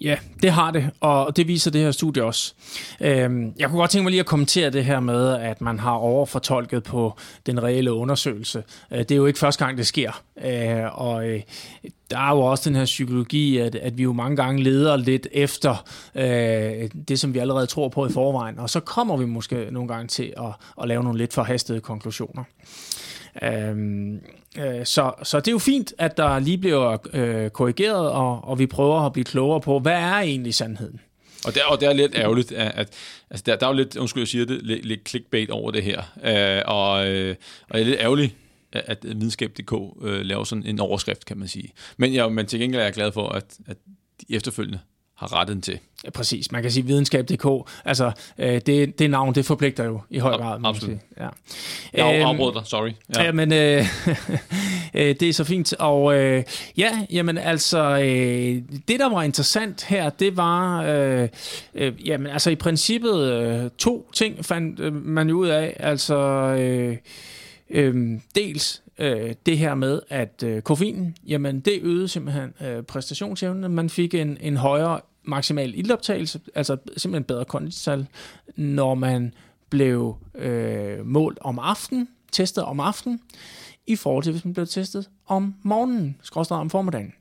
Ja, det har det, og det viser det her studie også. Øhm, jeg kunne godt tænke mig lige at kommentere det her med, at man har overfortolket på den reelle undersøgelse. Øh, det er jo ikke første gang, det sker. Øh, og øh, der er jo også den her psykologi, at, at vi jo mange gange leder lidt efter øh, det, som vi allerede tror på i forvejen, og så kommer vi måske nogle gange til at, at lave nogle lidt forhastede konklusioner. Øhm, øh, så, så det er jo fint, at der lige bliver øh, korrigeret, og, og vi prøver at blive klogere på, hvad er egentlig sandheden? Og det, og det er lidt ærgerligt, at, at altså der, der er jo lidt, undskyld jeg siger det, lidt, lidt clickbait over det her. Øh, og, øh, og det er lidt ærgerlig, at videnskab.dk øh, laver sådan en overskrift, kan man sige. Men, ja, men til gengæld er jeg glad for, at, at de efterfølgende har retten til. Ja, præcis. Man kan sige videnskab.dk. Altså, øh, det, det navn, det forpligter jo i høj grad. Ja, absolut. Ja. Jeg øhm, afbrød dig, sorry. Ja, ja men øh, øh, det er så fint. Og øh, ja, jamen altså, øh, det der var interessant her, det var, øh, øh, jamen altså i princippet øh, to ting fandt øh, man ud af. Altså, øh, øh, dels øh, det her med, at øh, koffein, jamen det øgede simpelthen øh, præstationsevnen. Man fik en, en højere maksimal ildoptagelse, altså simpelthen bedre kondenstal, når man blev øh, målt om aftenen, testet om aftenen, i forhold til hvis man blev testet om morgenen, skråstrej om formiddagen.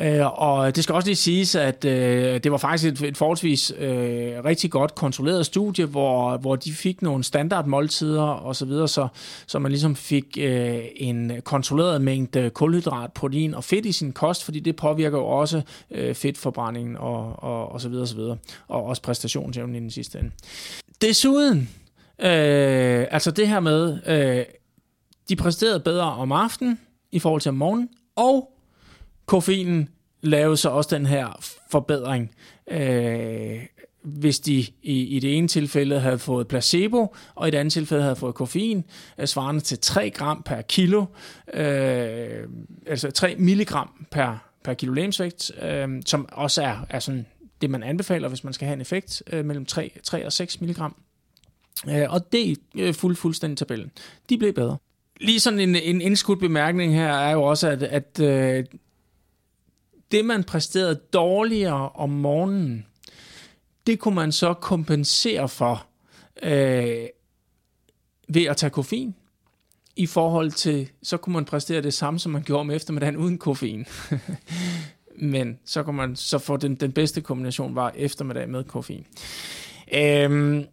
Øh, og det skal også lige siges, at øh, det var faktisk et, et forholdsvis øh, rigtig godt kontrolleret studie, hvor, hvor de fik nogle standardmåltider og så videre, så, så man ligesom fik øh, en kontrolleret mængde kulhydrat, protein og fedt i sin kost, fordi det påvirker jo også øh, fedtforbrændingen og, og, og så videre og så videre, og også præstationsevnen i den sidste ende. Desuden, øh, altså det her med, øh, de præsterede bedre om aftenen i forhold til om morgenen, og koffeinen lavede så også den her forbedring. Øh, hvis de i, i det ene tilfælde havde fået placebo, og i det andet tilfælde havde fået koffein, svarende til 3 gram per kilo, øh, altså 3 milligram per, per kilo lemsvægt, øh, som også er, er sådan det, man anbefaler, hvis man skal have en effekt, øh, mellem 3, 3 og 6 milligram. Øh, og det øh, fuld, fuldstændig tabellen. De blev bedre. Lige sådan en, en indskudt bemærkning her er jo også, at, at øh, det, man præsterede dårligere om morgenen, det kunne man så kompensere for øh, ved at tage koffein. I forhold til, så kunne man præstere det samme, som man gjorde om eftermiddagen uden koffein. Men så kunne man så få den, den bedste kombination var eftermiddag med koffein. Øhm,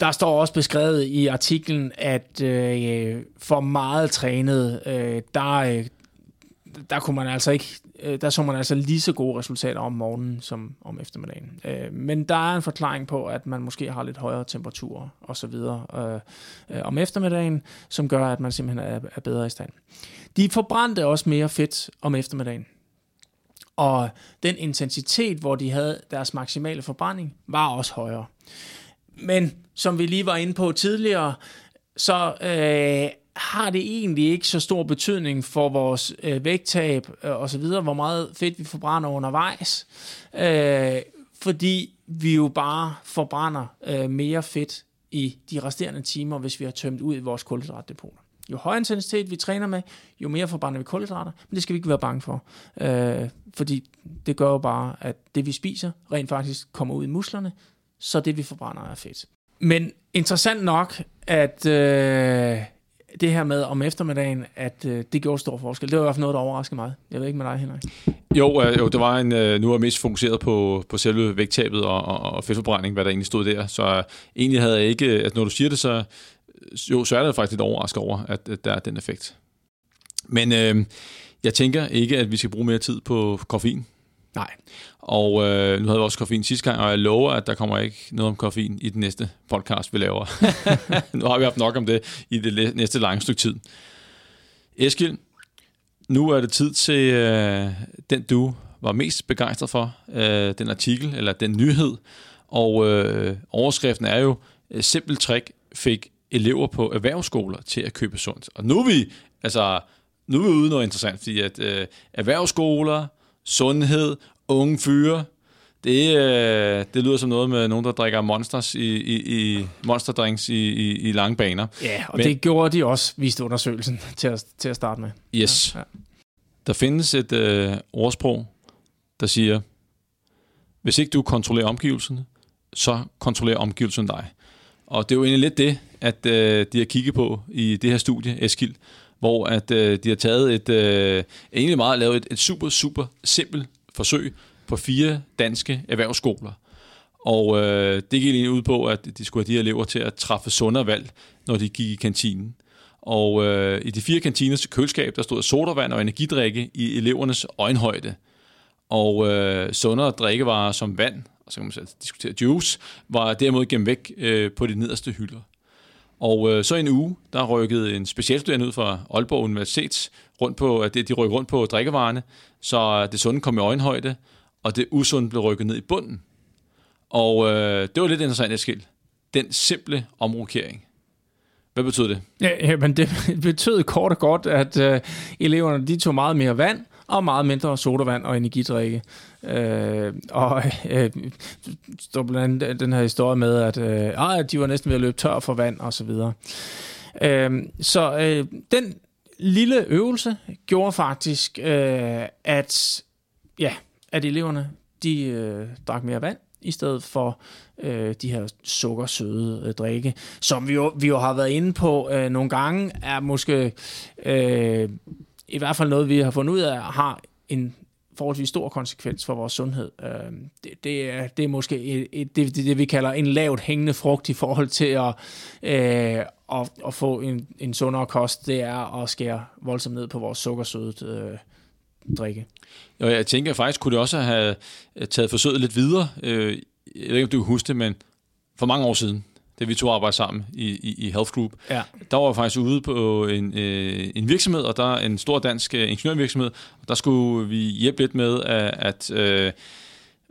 der står også beskrevet i artiklen, at øh, for meget trænet, øh, der, øh, der kunne man altså ikke øh, der så man altså lige så gode resultater om morgenen som om eftermiddagen. Øh, men der er en forklaring på, at man måske har lidt højere temperaturer og så videre øh, øh, om eftermiddagen, som gør, at man simpelthen er, er bedre i stand. De forbrændte også mere fedt om eftermiddagen. Og den intensitet, hvor de havde deres maksimale forbrænding, var også højere. Men som vi lige var inde på tidligere, så øh, har det egentlig ikke så stor betydning for vores øh, vægttab øh, og så videre, hvor meget fedt vi forbrænder undervejs, øh, fordi vi jo bare forbrænder øh, mere fedt i de resterende timer, hvis vi har tømt ud i vores kulhydratdepoter. Jo højere intensitet vi træner med, jo mere forbrænder vi kulhydrater, men det skal vi ikke være bange for, øh, fordi det gør jo bare, at det vi spiser rent faktisk kommer ud i musklerne, så det vi forbrænder er fedt. Men interessant nok, at øh, det her med om eftermiddagen, at øh, det gjorde stor forskel. Det var i hvert fald noget, der overraskede mig. Jeg ved ikke med dig, Henrik. Jo, øh, jo det var en, øh, nu er jeg mest fokuseret på, på selve vægttabet og, og, og fedtforbrænding, hvad der egentlig stod der. Så øh, egentlig havde jeg ikke, at når du siger det, så, jo, så er det faktisk lidt overrasket over, at, at der er den effekt. Men øh, jeg tænker ikke, at vi skal bruge mere tid på koffein. Nej. Og øh, nu havde vi også koffein sidste gang, og jeg lover, at der kommer ikke noget om koffein i den næste podcast, vi laver. nu har vi haft nok om det i det næste lange stykke tid. Eskil, nu er det tid til øh, den, du var mest begejstret for, øh, den artikel, eller den nyhed. Og øh, overskriften er jo, øh, simpelt trick fik elever på erhvervsskoler til at købe sundt. Og nu er vi, altså, nu er vi ude noget interessant, fordi at øh, erhvervsskoler, sundhed, unge fyre, det, øh, det lyder som noget med nogen, der drikker monsters i, i, i monsterdrinks i, i, i lange baner. Ja, og Men, det gjorde de også, viste undersøgelsen til at, til at starte med. Yes. Ja, ja. Der findes et øh, ordsprog, der siger, hvis ikke du kontrollerer omgivelserne, så kontrollerer omgivelserne dig. Og det er jo egentlig lidt det, at øh, de har kigget på i det her studie, Eskild, hvor at øh, de har taget et, øh, egentlig meget lavet et, et super, super simpelt forsøg på fire danske erhvervsskoler. Og øh, det gik lige ud på, at de skulle have de her elever til at træffe sundere valg, når de gik i kantinen. Og øh, i de fire kantiners køleskab, der stod sodavand og energidrikke i elevernes øjenhøjde. Og øh, sundere drikkevarer som vand, og så kan man så diskutere juice, var derimod gennem væk øh, på de nederste hylder. Og øh, så en uge, der rykkede en specialstuderende ud fra Aalborg Universitet rundt på, at de rykkede rundt på drikkevarerne, så øh, det sunde kom i øjenhøjde, og det usunde blev rykket ned i bunden. Og øh, det var lidt interessant, Eskild. Den simple omrokering. Hvad betød det? Ja, men det betød kort og godt, at øh, eleverne de tog meget mere vand, og meget mindre sodavand og energidrikke. Øh, og øh, står blandt andet den her historie med, at øh, ah, de var næsten ved at løbe tør for vand og så videre. Øh, så øh, den lille øvelse gjorde faktisk, øh, at ja, at eleverne de øh, drak mere vand i stedet for øh, de her sukkersøde øh, drikke, som vi jo, vi jo har været inde på øh, nogle gange, er måske øh, i hvert fald noget, vi har fundet ud af, har en forholdsvis stor konsekvens for vores sundhed. Øh, det, det, er, det er måske et, et, det, det, det, vi kalder en lavt hængende frugt i forhold til at, øh, at, at få en, en sundere kost. Det er at skære voldsomt ned på vores sukkersøde øh, drikke. Og jeg tænker faktisk, kunne det også have taget forsøget lidt videre. Øh, jeg ved ikke, om du kan huske det, men for mange år siden, da vi to arbejdede sammen i, i, i Health Group, ja. der var jeg faktisk ude på en, øh, en virksomhed, og der er en stor dansk øh, ingeniørvirksomhed, og der skulle vi hjælpe lidt med at, at øh,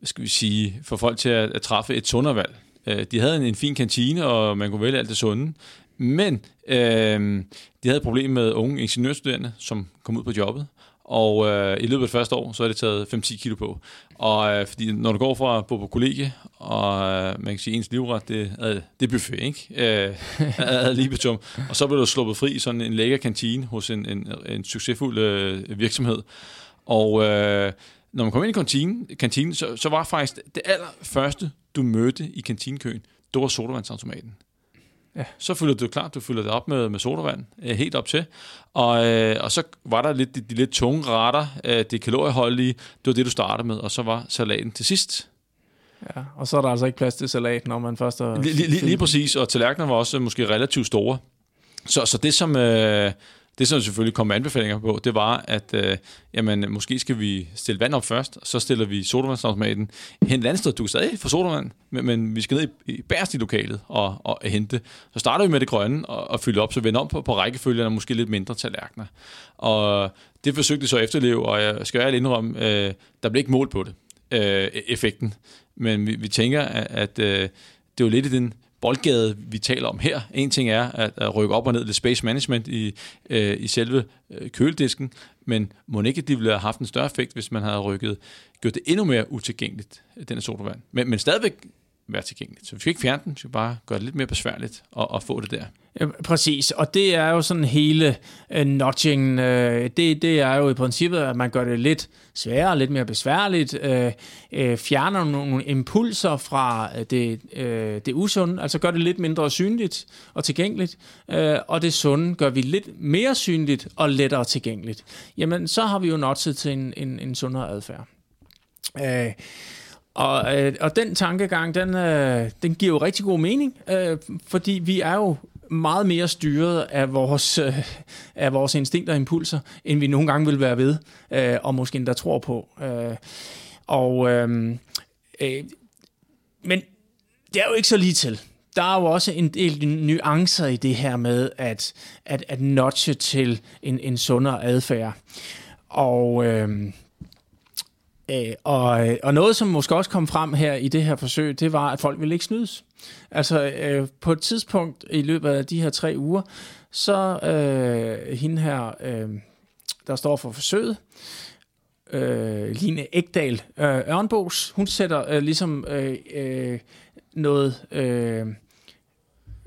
skal vi sige, få folk til at, at træffe et sundervalg. Øh, de havde en, en fin kantine, og man kunne vælge alt det sunde, men øh, de havde et problem med unge ingeniørstuderende, som kom ud på jobbet, og øh, i løbet af det første år, så er det taget 5-10 kilo på. Og øh, fordi når du går fra at bo på kollegie, og øh, man kan sige, ens livret, det, øh, det er buffet, ikke? Øh, ad libitum. Og så bliver du sluppet fri i sådan en lækker kantine hos en, en, en succesfuld øh, virksomhed. Og øh, når man kom ind i kantinen, kantinen så, så var faktisk det allerførste, du mødte i kantinekøen, det var sodavandsautomaten. Ja. Så fylder du klart, du fylder det op med, med sodavand, øh, helt op til. Og, øh, og så var der lidt de, de lidt tunge retter, øh, det kalorieholdige, det var det, du startede med, og så var salaten til sidst. Ja, og så er der altså ikke plads til salat, når man først har... Lige, lige, lige præcis, og tallerkenerne var også måske relativt store. Så, så det, som, øh, det, som selvfølgelig kom med anbefalinger på, det var, at øh, jamen, måske skal vi stille vand op først, og så stiller vi sodavandsautomaten hen et andet sted. Du kan stadig få sodavand, men, men vi skal ned i, i bærst i lokalet og, og hente. Så starter vi med det grønne og, og fylder op, så vender om på, på rækkefølgen og måske lidt mindre tallerkener. Og det forsøgte så at efterleve, og jeg skal ærligt indrømme, øh, der blev ikke mål på det, øh, effekten. Men vi, vi tænker, at, at øh, det var lidt i den boldgade, vi taler om her. En ting er at, at rykke op og ned lidt space management i, øh, i selve øh, køledisken, men må ikke, det ville have haft en større effekt, hvis man havde rykket, gjort det endnu mere utilgængeligt, den her sodavand. Men, men stadigvæk være tilgængeligt. Så vi skal ikke fjerne den, vi skal bare gøre det lidt mere besværligt at, at få det der. Ja, præcis, og det er jo sådan hele øh, uh, notching, uh, øh, det, det er jo i princippet, at man gør det lidt sværere, lidt mere besværligt, uh, uh, fjerner nogle impulser fra det, uh, det usunde, altså gør det lidt mindre synligt og tilgængeligt, uh, og det sunde gør vi lidt mere synligt og lettere tilgængeligt. Jamen, så har vi jo notchet til en, en, en sundere adfærd. Uh, og, øh, og den tankegang, den, øh, den giver jo rigtig god mening, øh, fordi vi er jo meget mere styret af vores, øh, af vores instinkter og impulser, end vi nogle gange vil være ved, øh, og måske endda tror på. Øh, og, øh, øh, men det er jo ikke så lige til. Der er jo også en del nuancer i det her med at, at, at notche til en, en sundere adfærd. Og... Øh, Øh, og, og noget, som måske også kom frem her i det her forsøg, det var, at folk ville ikke snydes. Altså øh, på et tidspunkt i løbet af de her tre uger, så øh, hende her, øh, der står for forsøget, øh, Line Ægdal øh, Ørnbos, hun sætter øh, ligesom øh, øh, noget... Øh,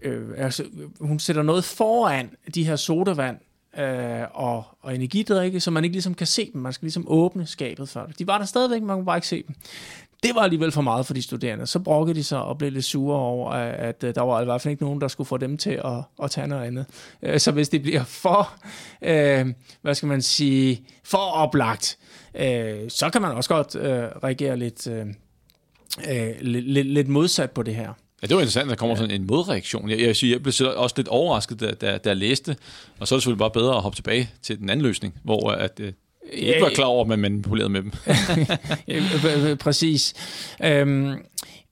øh, altså, hun sætter noget foran de her sodavand, øh, og, og energidrikke, så man ikke ligesom kan se dem. Man skal ligesom åbne skabet for det. De var der stadigvæk, man kunne bare ikke se dem. Det var alligevel for meget for de studerende. Så brokkede de sig og blev lidt sure over, at, at øh, der var i hvert fald ikke nogen, der skulle få dem til at, at tage noget andet. Øh, så hvis det bliver for, øh, hvad skal man sige, for oplagt, øh, så kan man også godt øh, reagere lidt, øh, øh lidt, lidt modsat på det her. Ja, det var interessant, at der kommer ja. sådan en modreaktion. Jeg, jeg, jeg blev også lidt overrasket, da, da, da jeg læste, og så er det selvfølgelig bare bedre at hoppe tilbage til den anden løsning, hvor at, øh, ikke var klar over, at man manipulerede med dem. Præcis. Øhm,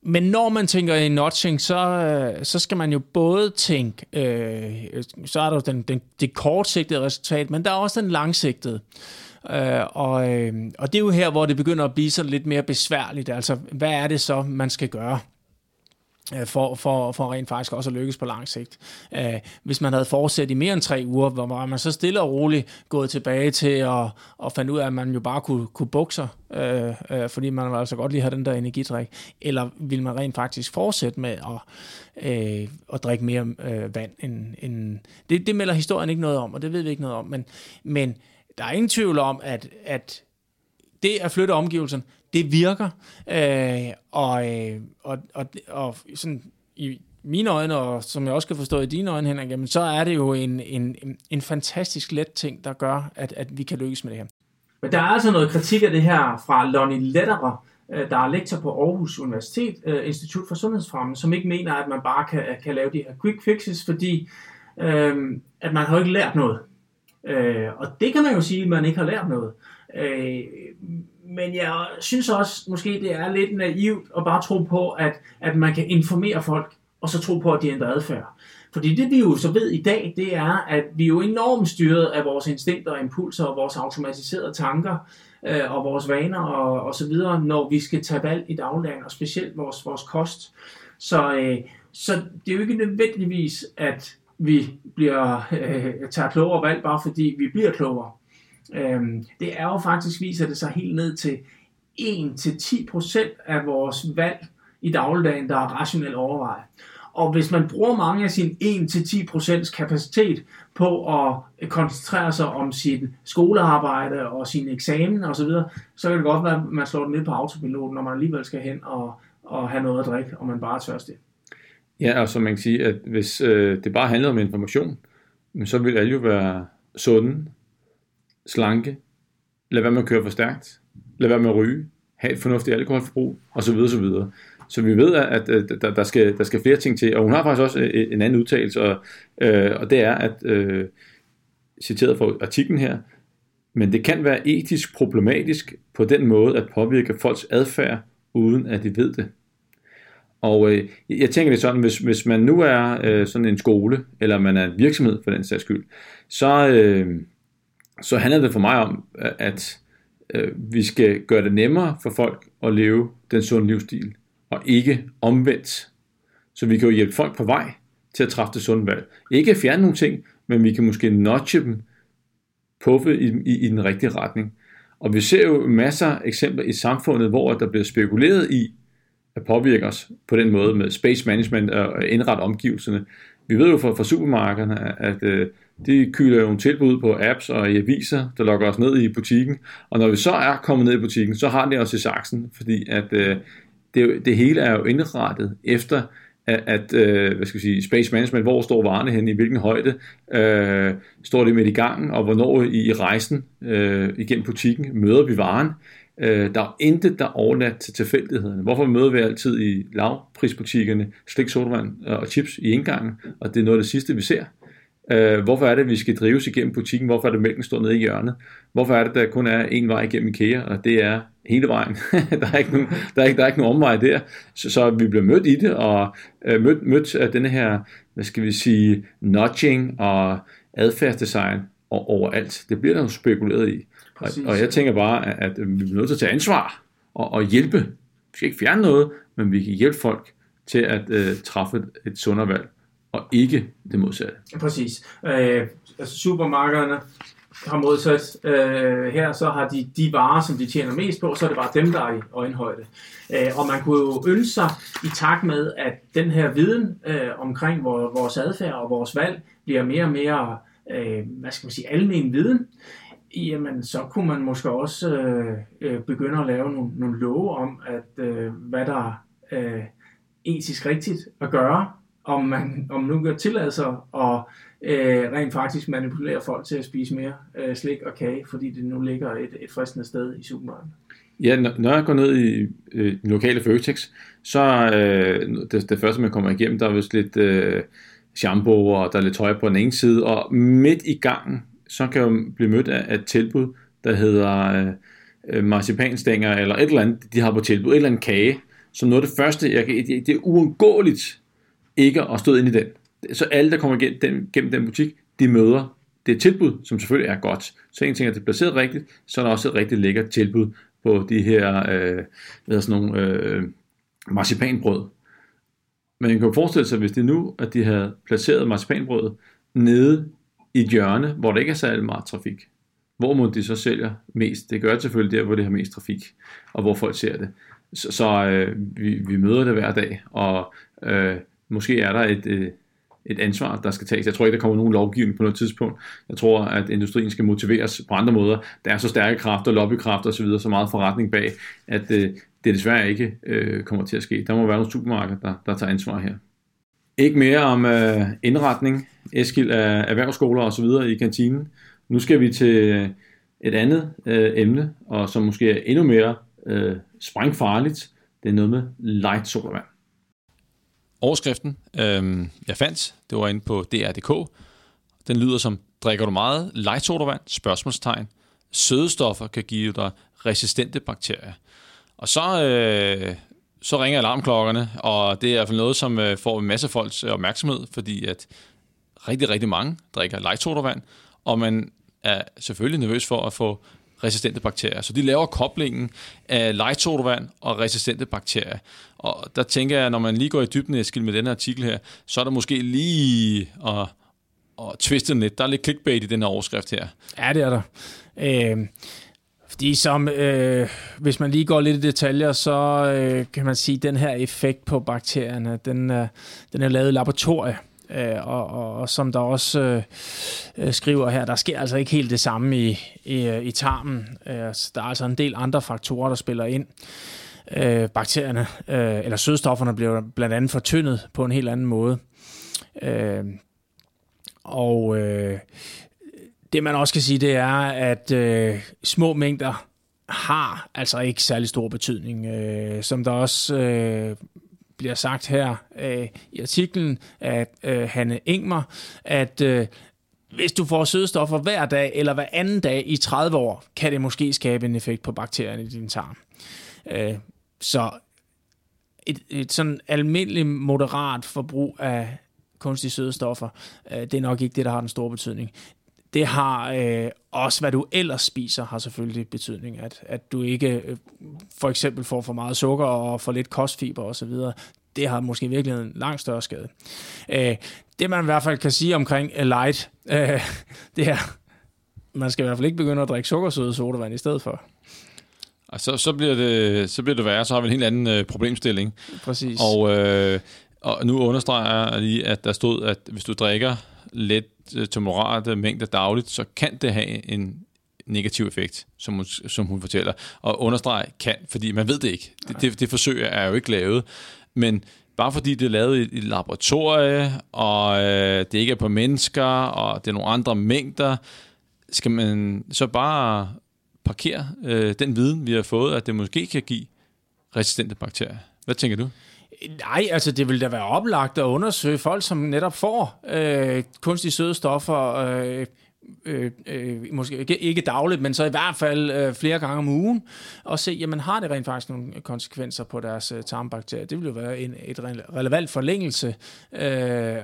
men når man tænker i notching, så, øh, så skal man jo både tænke, øh, så er der jo den, den, det kortsigtede resultat, men der er også den langsigtede. Øh, og, øh, og det er jo her, hvor det begynder at blive sådan lidt mere besværligt. Altså, hvad er det så, man skal gøre? Øh, for, for, for rent faktisk også at lykkes på lang sigt. Uh, hvis man havde fortsat i mere end tre uger, hvor var man så stille og roligt gået tilbage til at, at finde ud af, at man jo bare kunne, kunne bukse uh, øh, uh, fordi man var altså godt lige have den der energidrik, eller vil man rent faktisk fortsætte med at, uh, at drikke mere uh, vand end, end det, det melder historien ikke noget om, og det ved vi ikke noget om, men, men der er ingen tvivl om, at, at det at flytte omgivelsen, det virker. Øh, og, øh, og, og, og sådan i mine øjne, og som jeg også kan forstå i dine øjne, Henrik, jamen, så er det jo en, en, en fantastisk let ting, der gør, at, at vi kan lykkes med det her. Men der er altså noget kritik af det her fra Lonnie Letterer, øh, der er lektor på Aarhus Universitet, øh, Institut for Sundhedsfremme, som ikke mener, at man bare kan, kan lave de her quick fixes, fordi øh, at man har ikke lært noget. Øh, og det kan man jo sige, at man ikke har lært noget. Øh, men jeg synes også, måske det er lidt naivt at bare tro på, at, at man kan informere folk, og så tro på, at de ændrer adfærd. Fordi det vi jo så ved i dag, det er, at vi er jo enormt styret af vores instinkter og impulser og vores automatiserede tanker øh, og vores vaner og, og så videre, når vi skal tage valg i dagligdagen, og specielt vores, vores kost. Så, øh, så det er jo ikke nødvendigvis, at vi bliver øh, tager klogere valg, bare fordi vi bliver klogere. Øhm, det er jo faktisk, viser det sig helt ned til 1-10% af vores valg i dagligdagen, der er rationelt overvejet. Og hvis man bruger mange af sin 1-10% kapacitet på at koncentrere sig om sit skolearbejde og sin eksamen osv., så, så kan det godt være, at man slår den ned på autopiloten, når man alligevel skal hen og, og have noget at drikke, og man bare er tørstig. Ja, og så man kan sige, at hvis øh, det bare handlede om information, så ville alle jo være sunde, slanke, lad være med at køre for stærkt, lad være med at ryge, have et fornuftigt alkoholforbrug, osv. osv. Så vi ved, at, at der, der, skal, der skal flere ting til, og hun har faktisk også øh, øh, en anden udtalelse, og, øh, og det er, at øh, citeret fra artiklen her, men det kan være etisk problematisk på den måde at påvirke folks adfærd, uden at de ved det. Og øh, jeg tænker det sådan, hvis, hvis man nu er øh, sådan en skole, eller man er en virksomhed for den sags skyld, så, øh, så handler det for mig om, øh, at øh, vi skal gøre det nemmere for folk at leve den sunde livsstil, og ikke omvendt. Så vi kan jo hjælpe folk på vej til at træffe det sunde valg. Ikke at fjerne nogle ting, men vi kan måske notche dem, puffe i, i, i den rigtige retning. Og vi ser jo masser af eksempler i samfundet, hvor der bliver spekuleret i at påvirke os på den måde med space management og indrette omgivelserne. Vi ved jo fra, fra supermarkederne, at øh, de kylder jo en tilbud på apps og i aviser, der lokker os ned i butikken. Og når vi så er kommet ned i butikken, så har de os i saksen, fordi at øh, det, det hele er jo indrettet efter, at, at øh, hvad skal vi sige, space management, hvor står varerne hen, i hvilken højde øh, står det midt i gangen, og hvornår i, i rejsen øh, igennem butikken møder vi varen. Øh, der er intet, der er overladt til tilfældighederne. Hvorfor møder vi altid i lavprisbutikkerne slik, sodavand øh, og chips i indgangen, og det er noget af det sidste, vi ser. Øh, hvorfor er det, at vi skal drives igennem butikken? Hvorfor er det, at mælken står nede i hjørnet? Hvorfor er det, at der kun er en vej igennem IKEA, og det er hele vejen? der, er ikke nogen, der, er ikke, der er ikke nogen omvej der. Så, så vi bliver mødt i det, og øh, mødt, mødt af denne her, hvad skal vi sige, nudging og adfærdsdesign og overalt. Det bliver der jo spekuleret i. Og, og jeg tænker bare, at, at vi bliver nødt til at tage ansvar og, og hjælpe. Vi skal ikke fjerne noget, men vi kan hjælpe folk til at øh, træffe et, et sundere valg og ikke det modsatte. Præcis. Øh, altså supermarkederne har modsat øh, her, så har de de varer, som de tjener mest på, så er det bare dem, der er i øjenhøjde. Øh, og man kunne jo ønske sig i takt med, at den her viden øh, omkring vores adfærd og vores valg bliver mere og mere, øh, hvad skal man sige, almen viden, jamen så kunne man måske også øh, øh begynde at lave nogle, nogle love om, at øh, hvad der er øh, etisk rigtigt at gøre, om man om nu kan tillade sig at øh, rent faktisk manipulere folk til at spise mere øh, slik og kage, fordi det nu ligger et, et fristende sted i supermarkedet. Ja, når jeg går ned i øh, den lokale Føtex, så øh, det, det første, man kommer igennem, der er vist lidt øh, shampoo, og der er lidt tøj på den ene side, og midt i gangen, så kan jeg blive mødt af, et tilbud, der hedder øh, øh, marcipanstænger, eller et eller andet, de har på tilbud, et eller andet kage, som noget af det første, jeg kan, det, det er uundgåeligt, ikke at stå ind i den. Så alle, der kommer igennem den, gennem den butik, de møder det tilbud, som selvfølgelig er godt. Så en ting er, at det er placeret rigtigt, så er der også et rigtig lækkert tilbud på de her øh, hvad sådan nogle øh, marcipanbrød. Men man kan jo forestille sig, hvis det nu, at de havde placeret marcipanbrødet nede i et hjørne, hvor der ikke er særlig meget trafik. Hvor må de så sælger mest? Det gør det selvfølgelig der, hvor det har mest trafik, og hvor folk ser det. Så, så øh, vi, vi møder det hver dag, og øh, måske er der et, øh, et ansvar, der skal tages. Jeg tror ikke, der kommer nogen lovgivning på noget tidspunkt. Jeg tror, at industrien skal motiveres på andre måder. Der er så stærke kræfter, lobbykræfter osv., så meget forretning bag, at øh, det desværre ikke øh, kommer til at ske. Der må være nogle supermarkeder, der, der tager ansvar her. Ikke mere om øh, indretning, Eskild af erhvervsskoler osv. i kantinen. Nu skal vi til øh, et andet øh, emne, og som måske er endnu mere øh, sprængfarligt. Det er noget med light sodavand. Overskriften, øh, jeg fandt, det var inde på DR.dk. Den lyder som, drikker du meget light sodavand? Spørgsmålstegn. Sødestoffer kan give dig resistente bakterier. Og så, øh, så ringer alarmklokkerne, og det er i hvert fald noget, som øh, får en masse folks opmærksomhed, fordi at rigtig, rigtig mange drikker light sodavand, og man er selvfølgelig nervøs for at få resistente bakterier. Så de laver koblingen af light og resistente bakterier. Og der tænker jeg, når man lige går i dybden, Eskild, med den her artikel her, så er der måske lige at, at twiste lidt. Der er lidt clickbait i den her overskrift her. Ja, det er der. Øh, fordi som, øh, hvis man lige går lidt i detaljer, så øh, kan man sige, at den her effekt på bakterierne, den, øh, den er lavet i laboratoriet. Øh, og, og, og som der også øh, øh, skriver her, der sker altså ikke helt det samme i, i, øh, i tarmen. Øh, altså, der er altså en del andre faktorer, der spiller ind. Øh, bakterierne, øh, eller sødstofferne, bliver blandt andet fortyndet på en helt anden måde. Øh, og øh, det man også kan sige, det er, at øh, små mængder har altså ikke særlig stor betydning. Øh, som der også øh, bliver sagt her øh, i artiklen af øh, Hanne Ingmer, at øh, hvis du får sødestoffer hver dag eller hver anden dag i 30 år, kan det måske skabe en effekt på bakterierne i din tarm. Øh, så et, et sådan almindeligt moderat forbrug af kunstige sødestoffer, øh, det er nok ikke det, der har den store betydning det har øh, også, hvad du ellers spiser, har selvfølgelig betydning. At, at du ikke øh, for eksempel får for meget sukker og for lidt kostfiber osv. det har måske virkelig en langt større skade. Øh, det man i hvert fald kan sige omkring light, øh, det er, man skal i hvert fald ikke begynde at drikke sukkersøde sodavand i stedet for. Og så, så, bliver det, så bliver det værre, så har vi en helt anden øh, problemstilling. Præcis. Og, øh, og nu understreger jeg lige, at der stod, at hvis du drikker let øh, til moderate mængder dagligt, så kan det have en negativ effekt, som hun, som hun fortæller. Og understreg kan, fordi man ved det ikke. Det, det, det forsøg er jo ikke lavet. Men bare fordi det er lavet i et laboratorie, og øh, det ikke er på mennesker, og det er nogle andre mængder, skal man så bare parkere øh, den viden, vi har fået, at det måske kan give resistente bakterier. Hvad tænker du? Nej, altså det vil da være oplagt at undersøge folk, som netop får øh, kunstige søde stoffer, øh, øh, øh, måske ikke, ikke dagligt, men så i hvert fald øh, flere gange om ugen, og se, jamen har det rent faktisk nogle konsekvenser på deres øh, tarmbakterier. Det vil jo være en et relevant forlængelse, øh,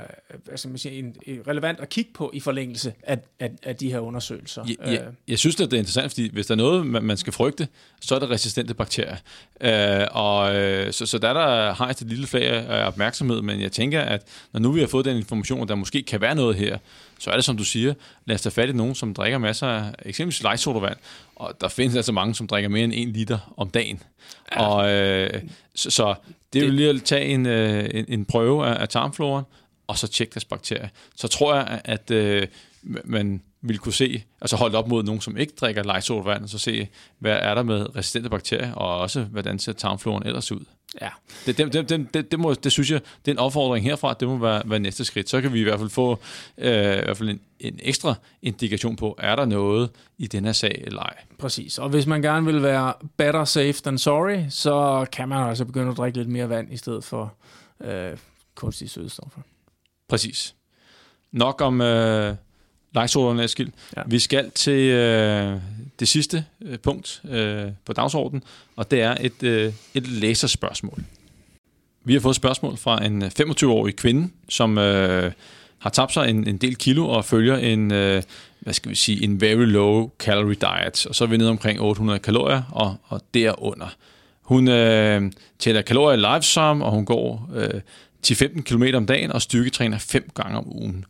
altså man siger, en, relevant at kigge på i forlængelse af, af, af de her undersøgelser. Jeg, jeg, jeg synes, at det er interessant, fordi hvis der er noget, man skal frygte, så er det resistente bakterier. Øh, og, øh, så, så der, der har et lille flag af opmærksomhed, men jeg tænker, at når nu vi har fået den information, der måske kan være noget her, så er det som du siger, lad os tage fat i nogen, som drikker masser af eksempelvis light sodavand, og der findes altså mange, som drikker mere end en liter om dagen. Ja. Og, øh, så, så det vil lige at tage en, øh, en, en prøve af, af tarmfloren, og så tjekke deres bakterier. Så tror jeg, at øh, man vil kunne se, altså holde op mod nogen, som ikke drikker light sodavand, og så se, hvad er der med resistente bakterier, og også, hvordan ser tarmfloren ellers ud. Ja. Det, det, det, det, det, må, det synes jeg, det er en opfordring herfra, det må være, være næste skridt. Så kan vi i hvert fald få øh, i hvert fald en, en ekstra indikation på, er der noget i den her sag eller ej. Præcis, og hvis man gerne vil være better safe than sorry, så kan man altså begynde at drikke lidt mere vand i stedet for øh, kunstige sødestoffer. Præcis. Nok om øh, lejesoderne, Eskild. Ja. Vi skal til øh, det sidste øh, punkt øh, på dagsordenen, og det er et, øh, et læserspørgsmål. Vi har fået et spørgsmål fra en 25-årig kvinde, som øh, har tabt sig en, en del kilo og følger en, øh, hvad skal vi sige, en very low calorie diet. Og så er vi nede omkring 800 kalorier og, og derunder. Hun øh, tæller kalorier live som, og hun går øh, 10-15 km om dagen og styrketræner fem gange om ugen.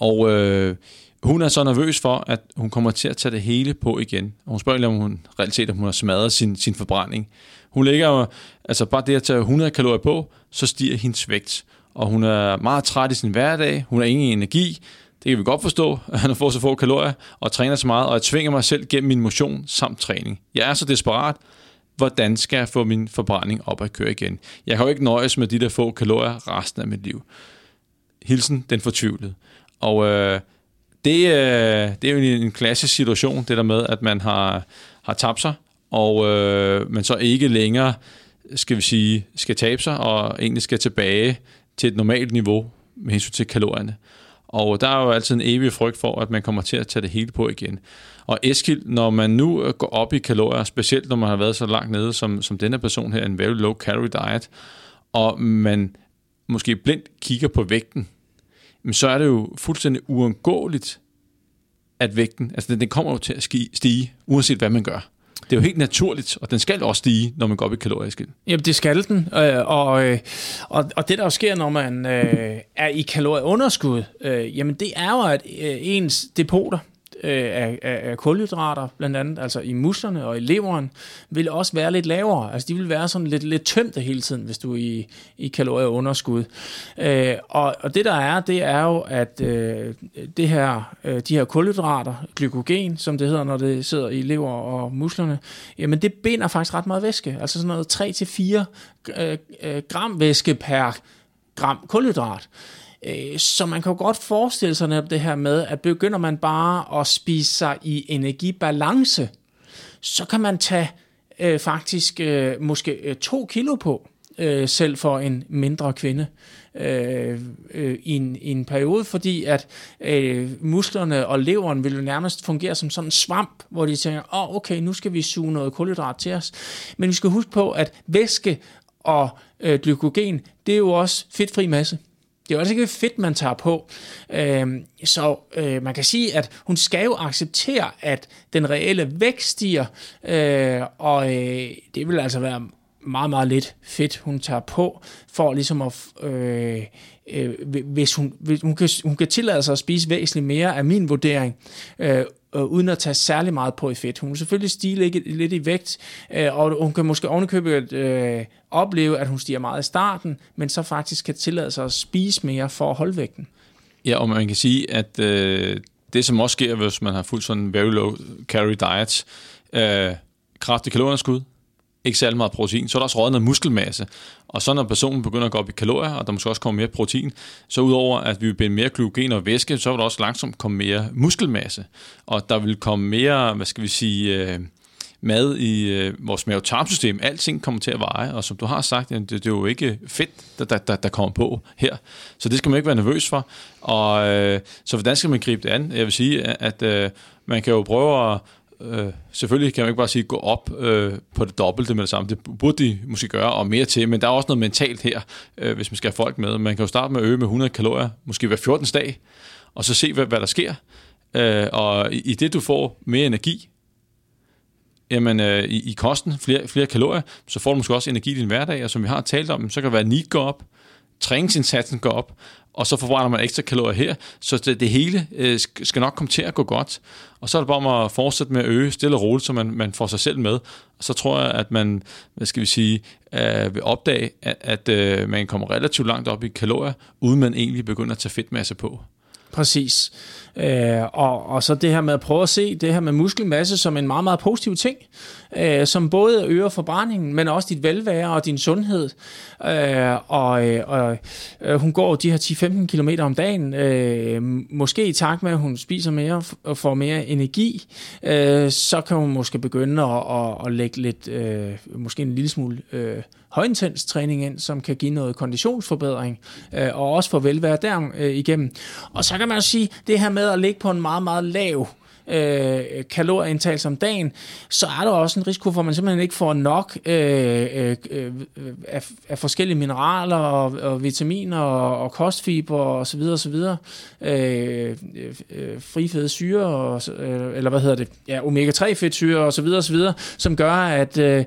Og øh, hun er så nervøs for, at hun kommer til at tage det hele på igen. Og hun spørger, om hun realitet, om hun har smadret sin, sin forbrænding. Hun ligger altså bare det at tage 100 kalorier på, så stiger hendes vægt. Og hun er meget træt i sin hverdag, hun har ingen energi, det kan vi godt forstå, at han får så få kalorier, og træner så meget, og jeg tvinger mig selv gennem min motion samt træning. Jeg er så desperat, hvordan skal jeg få min forbrænding op at køre igen? Jeg kan jo ikke nøjes med de der få kalorier resten af mit liv. Hilsen, den fortvivlede. Og øh, det, øh, det er jo en, en klassisk situation, det der med, at man har, har tabt sig, og øh, man så ikke længere, skal vi sige, skal tabe sig, og egentlig skal tilbage til et normalt niveau med hensyn til kalorierne. Og der er jo altid en evig frygt for, at man kommer til at tage det hele på igen. Og Eskild, når man nu øh, går op i kalorier, specielt når man har været så langt nede som, som denne person her, en very low calorie diet, og man måske blindt kigger på vægten, så er det jo fuldstændig uundgåeligt, at vægten, altså den, den kommer jo til at stige, uanset hvad man gør. Det er jo helt naturligt, og den skal også stige, når man går op i kalorieskild. Jamen, det skal den. Øh, og, øh, og, og det, der sker, når man øh, er i kalorieunderskud, øh, jamen det er jo, at øh, ens depoter, øh, af, af, af kulhydrater, blandt andet, altså i musklerne og i leveren, vil også være lidt lavere. Altså de vil være sådan lidt, lidt tømte hele tiden, hvis du er i, i kalorieunderskud. Øh, og, og det der er, det er jo, at øh, det her, øh, de her kulhydrater, glykogen, som det hedder, når det sidder i lever og musklerne, jamen det binder faktisk ret meget væske. Altså sådan noget 3-4 øh, øh, gram væske per gram kulhydrat. Øh, så man kan jo godt forestille sig netop det her med, at begynder man bare at spise sig i energibalance, så kan man tage øh, faktisk øh, måske øh, to kilo på, øh, selv for en mindre kvinde øh, øh, i, en, i en periode, fordi at øh, musklerne og leveren vil jo nærmest fungere som sådan en svamp, hvor de tænker, åh oh, okay, nu skal vi suge noget kulhydrat til os. Men vi skal huske på, at væske og øh, glykogen, det er jo også fedtfri masse. Det er jo altså ikke fedt, man tager på. Øh, så øh, man kan sige, at hun skal jo acceptere, at den reelle vækst stiger, øh, og øh, det vil altså være meget, meget lidt fedt, hun tager på, for ligesom at, øh, øh, hvis, hun, hvis hun, kan, hun kan tillade sig at spise væsentligt mere af min vurdering, øh, øh, uden at tage særlig meget på i fedt. Hun vil selvfølgelig stige lidt, lidt i vægt, øh, og hun kan måske ovenikøbet øh, opleve, at hun stiger meget i starten, men så faktisk kan tillade sig at spise mere for at holde vægten. Ja, og man kan sige, at øh, det som også sker, hvis man har fuldt sådan en very low calorie diet, øh, kraftig kalorieunderskud, ikke særlig meget protein, så er der også røget noget muskelmasse. Og så når personen begynder at gå op i kalorier, og der måske også kommer mere protein, så udover at vi vil binde mere glykogen og væske, så vil der også langsomt komme mere muskelmasse. Og der vil komme mere, hvad skal vi sige, øh, mad i øh, vores mavetarmsystem. Alting kommer til at veje, og som du har sagt, det, det er jo ikke fedt, der, der, der, der kommer på her. Så det skal man ikke være nervøs for. Og øh, så hvordan skal man gribe det an? Jeg vil sige, at, øh, man kan jo prøve at Øh, selvfølgelig kan man ikke bare sige, gå op øh, på det dobbelte med det samme. Det burde de måske gøre, og mere til, men der er også noget mentalt her, øh, hvis man skal have folk med. Man kan jo starte med at øge med 100 kalorier, måske hver 14. dag, og så se, hvad, hvad der sker. Øh, og i, i det, du får mere energi, jamen, øh, i, i kosten, flere, flere kalorier, så får du måske også energi i din hverdag, og som vi har talt om, så kan det være, at NEAT går op, træningsindsatsen går op, og så forbrænder man ekstra kalorier her, så det, det hele øh, skal nok komme til at gå godt. Og så er det bare om at fortsætte med at øge stille og roligt, så man, man får sig selv med. Og så tror jeg, at man, hvad skal vi sige, øh, vil opdage, at, at øh, man kommer relativt langt op i kalorier, uden man egentlig begynder at tage fedtmasse på. Præcis. Øh, og, og så det her med at prøve at se det her med muskelmasse som en meget, meget positiv ting, øh, som både øger forbrændingen, men også dit velvære og din sundhed. Øh, og øh, og øh, hun går de her 10-15 km om dagen, øh, måske i takt med, at hun spiser mere og får mere energi, øh, så kan hun måske begynde at, at, at lægge lidt, øh, måske en lille smule øh, højintens træning ind, som kan give noget konditionsforbedring, øh, og også få velvære der øh, igennem. Og så kan man jo sige, det her med at ligge på en meget, meget lav øh, kalorieindtag om dagen, så er der også en risiko for, at man simpelthen ikke får nok øh, øh, øh, af, af forskellige mineraler og, og vitaminer og, og kostfiber og så videre og så videre. Øh, øh, frifede syre, og, øh, eller hvad hedder det, ja, omega-3 fedtsyre og så videre og så videre, som gør, at, øh, øh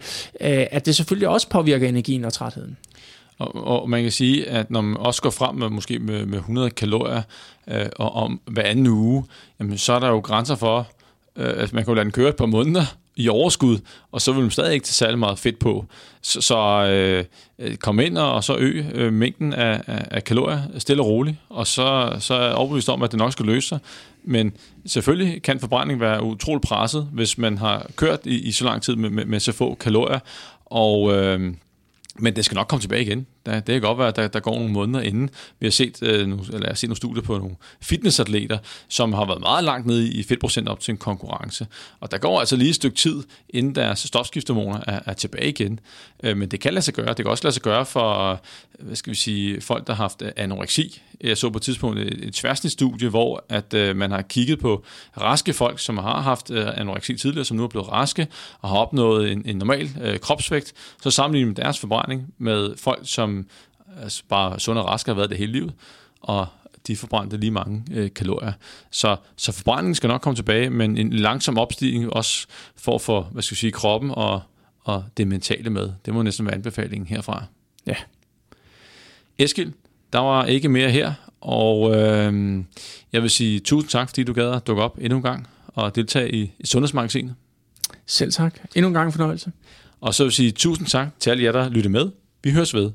at det selvfølgelig også påvirker energien og trætheden. Og, og man kan sige, at når man også går frem med måske med, med 100 kalorier øh, og om hver anden uge, jamen, så er der jo grænser for, øh, at man kan jo lade den køre et par måneder i overskud, og så vil man stadig ikke tage særlig meget fedt på. Så, så øh, øh kom ind og så øg øh, mængden af, af, af kalorier stille og roligt, og så, så er jeg overbevist om, at det nok skal løse sig. Men selvfølgelig kan forbrænding være utrolig presset, hvis man har kørt i, i så lang tid med, med, med så få kalorier, og... Øh, men det skal nok komme tilbage igen. Det kan godt være, at der, der går nogle måneder inden. Vi har set, øh, nu, eller jeg har set nogle studier på nogle fitnessatleter, som har været meget langt nede i fedtprocent op til en konkurrence. Og der går altså lige et stykke tid, inden deres stofskiftehormoner er, er tilbage igen. Øh, men det kan lade sig gøre. Det kan også lade sig gøre for hvad skal vi sige, folk, der har haft øh, anoreksi. Jeg så på et tidspunkt et, et tværsnitsstudie, hvor at, øh, man har kigget på raske folk, som har haft øh, anoreksi tidligere, som nu er blevet raske og har opnået en, en normal øh, kropsvægt. Så sammenlignet med deres forbrænding med folk, som altså bare sund og raske har været det hele livet, og de forbrændte lige mange øh, kalorier. Så, så forbrændingen skal nok komme tilbage, men en langsom opstigning også for at få, hvad skal vi sige, kroppen og, og det mentale med. Det må næsten være anbefalingen herfra. Ja. Eskil, der var ikke mere her, og øh, jeg vil sige tusind tak, fordi du gad at dukke op endnu en gang og deltage i, i Sundhedsmagasinet. Selv tak. Endnu en gang fornøjelse. Og så vil jeg sige tusind tak til alle jer, der lytter med. Vi høres ved.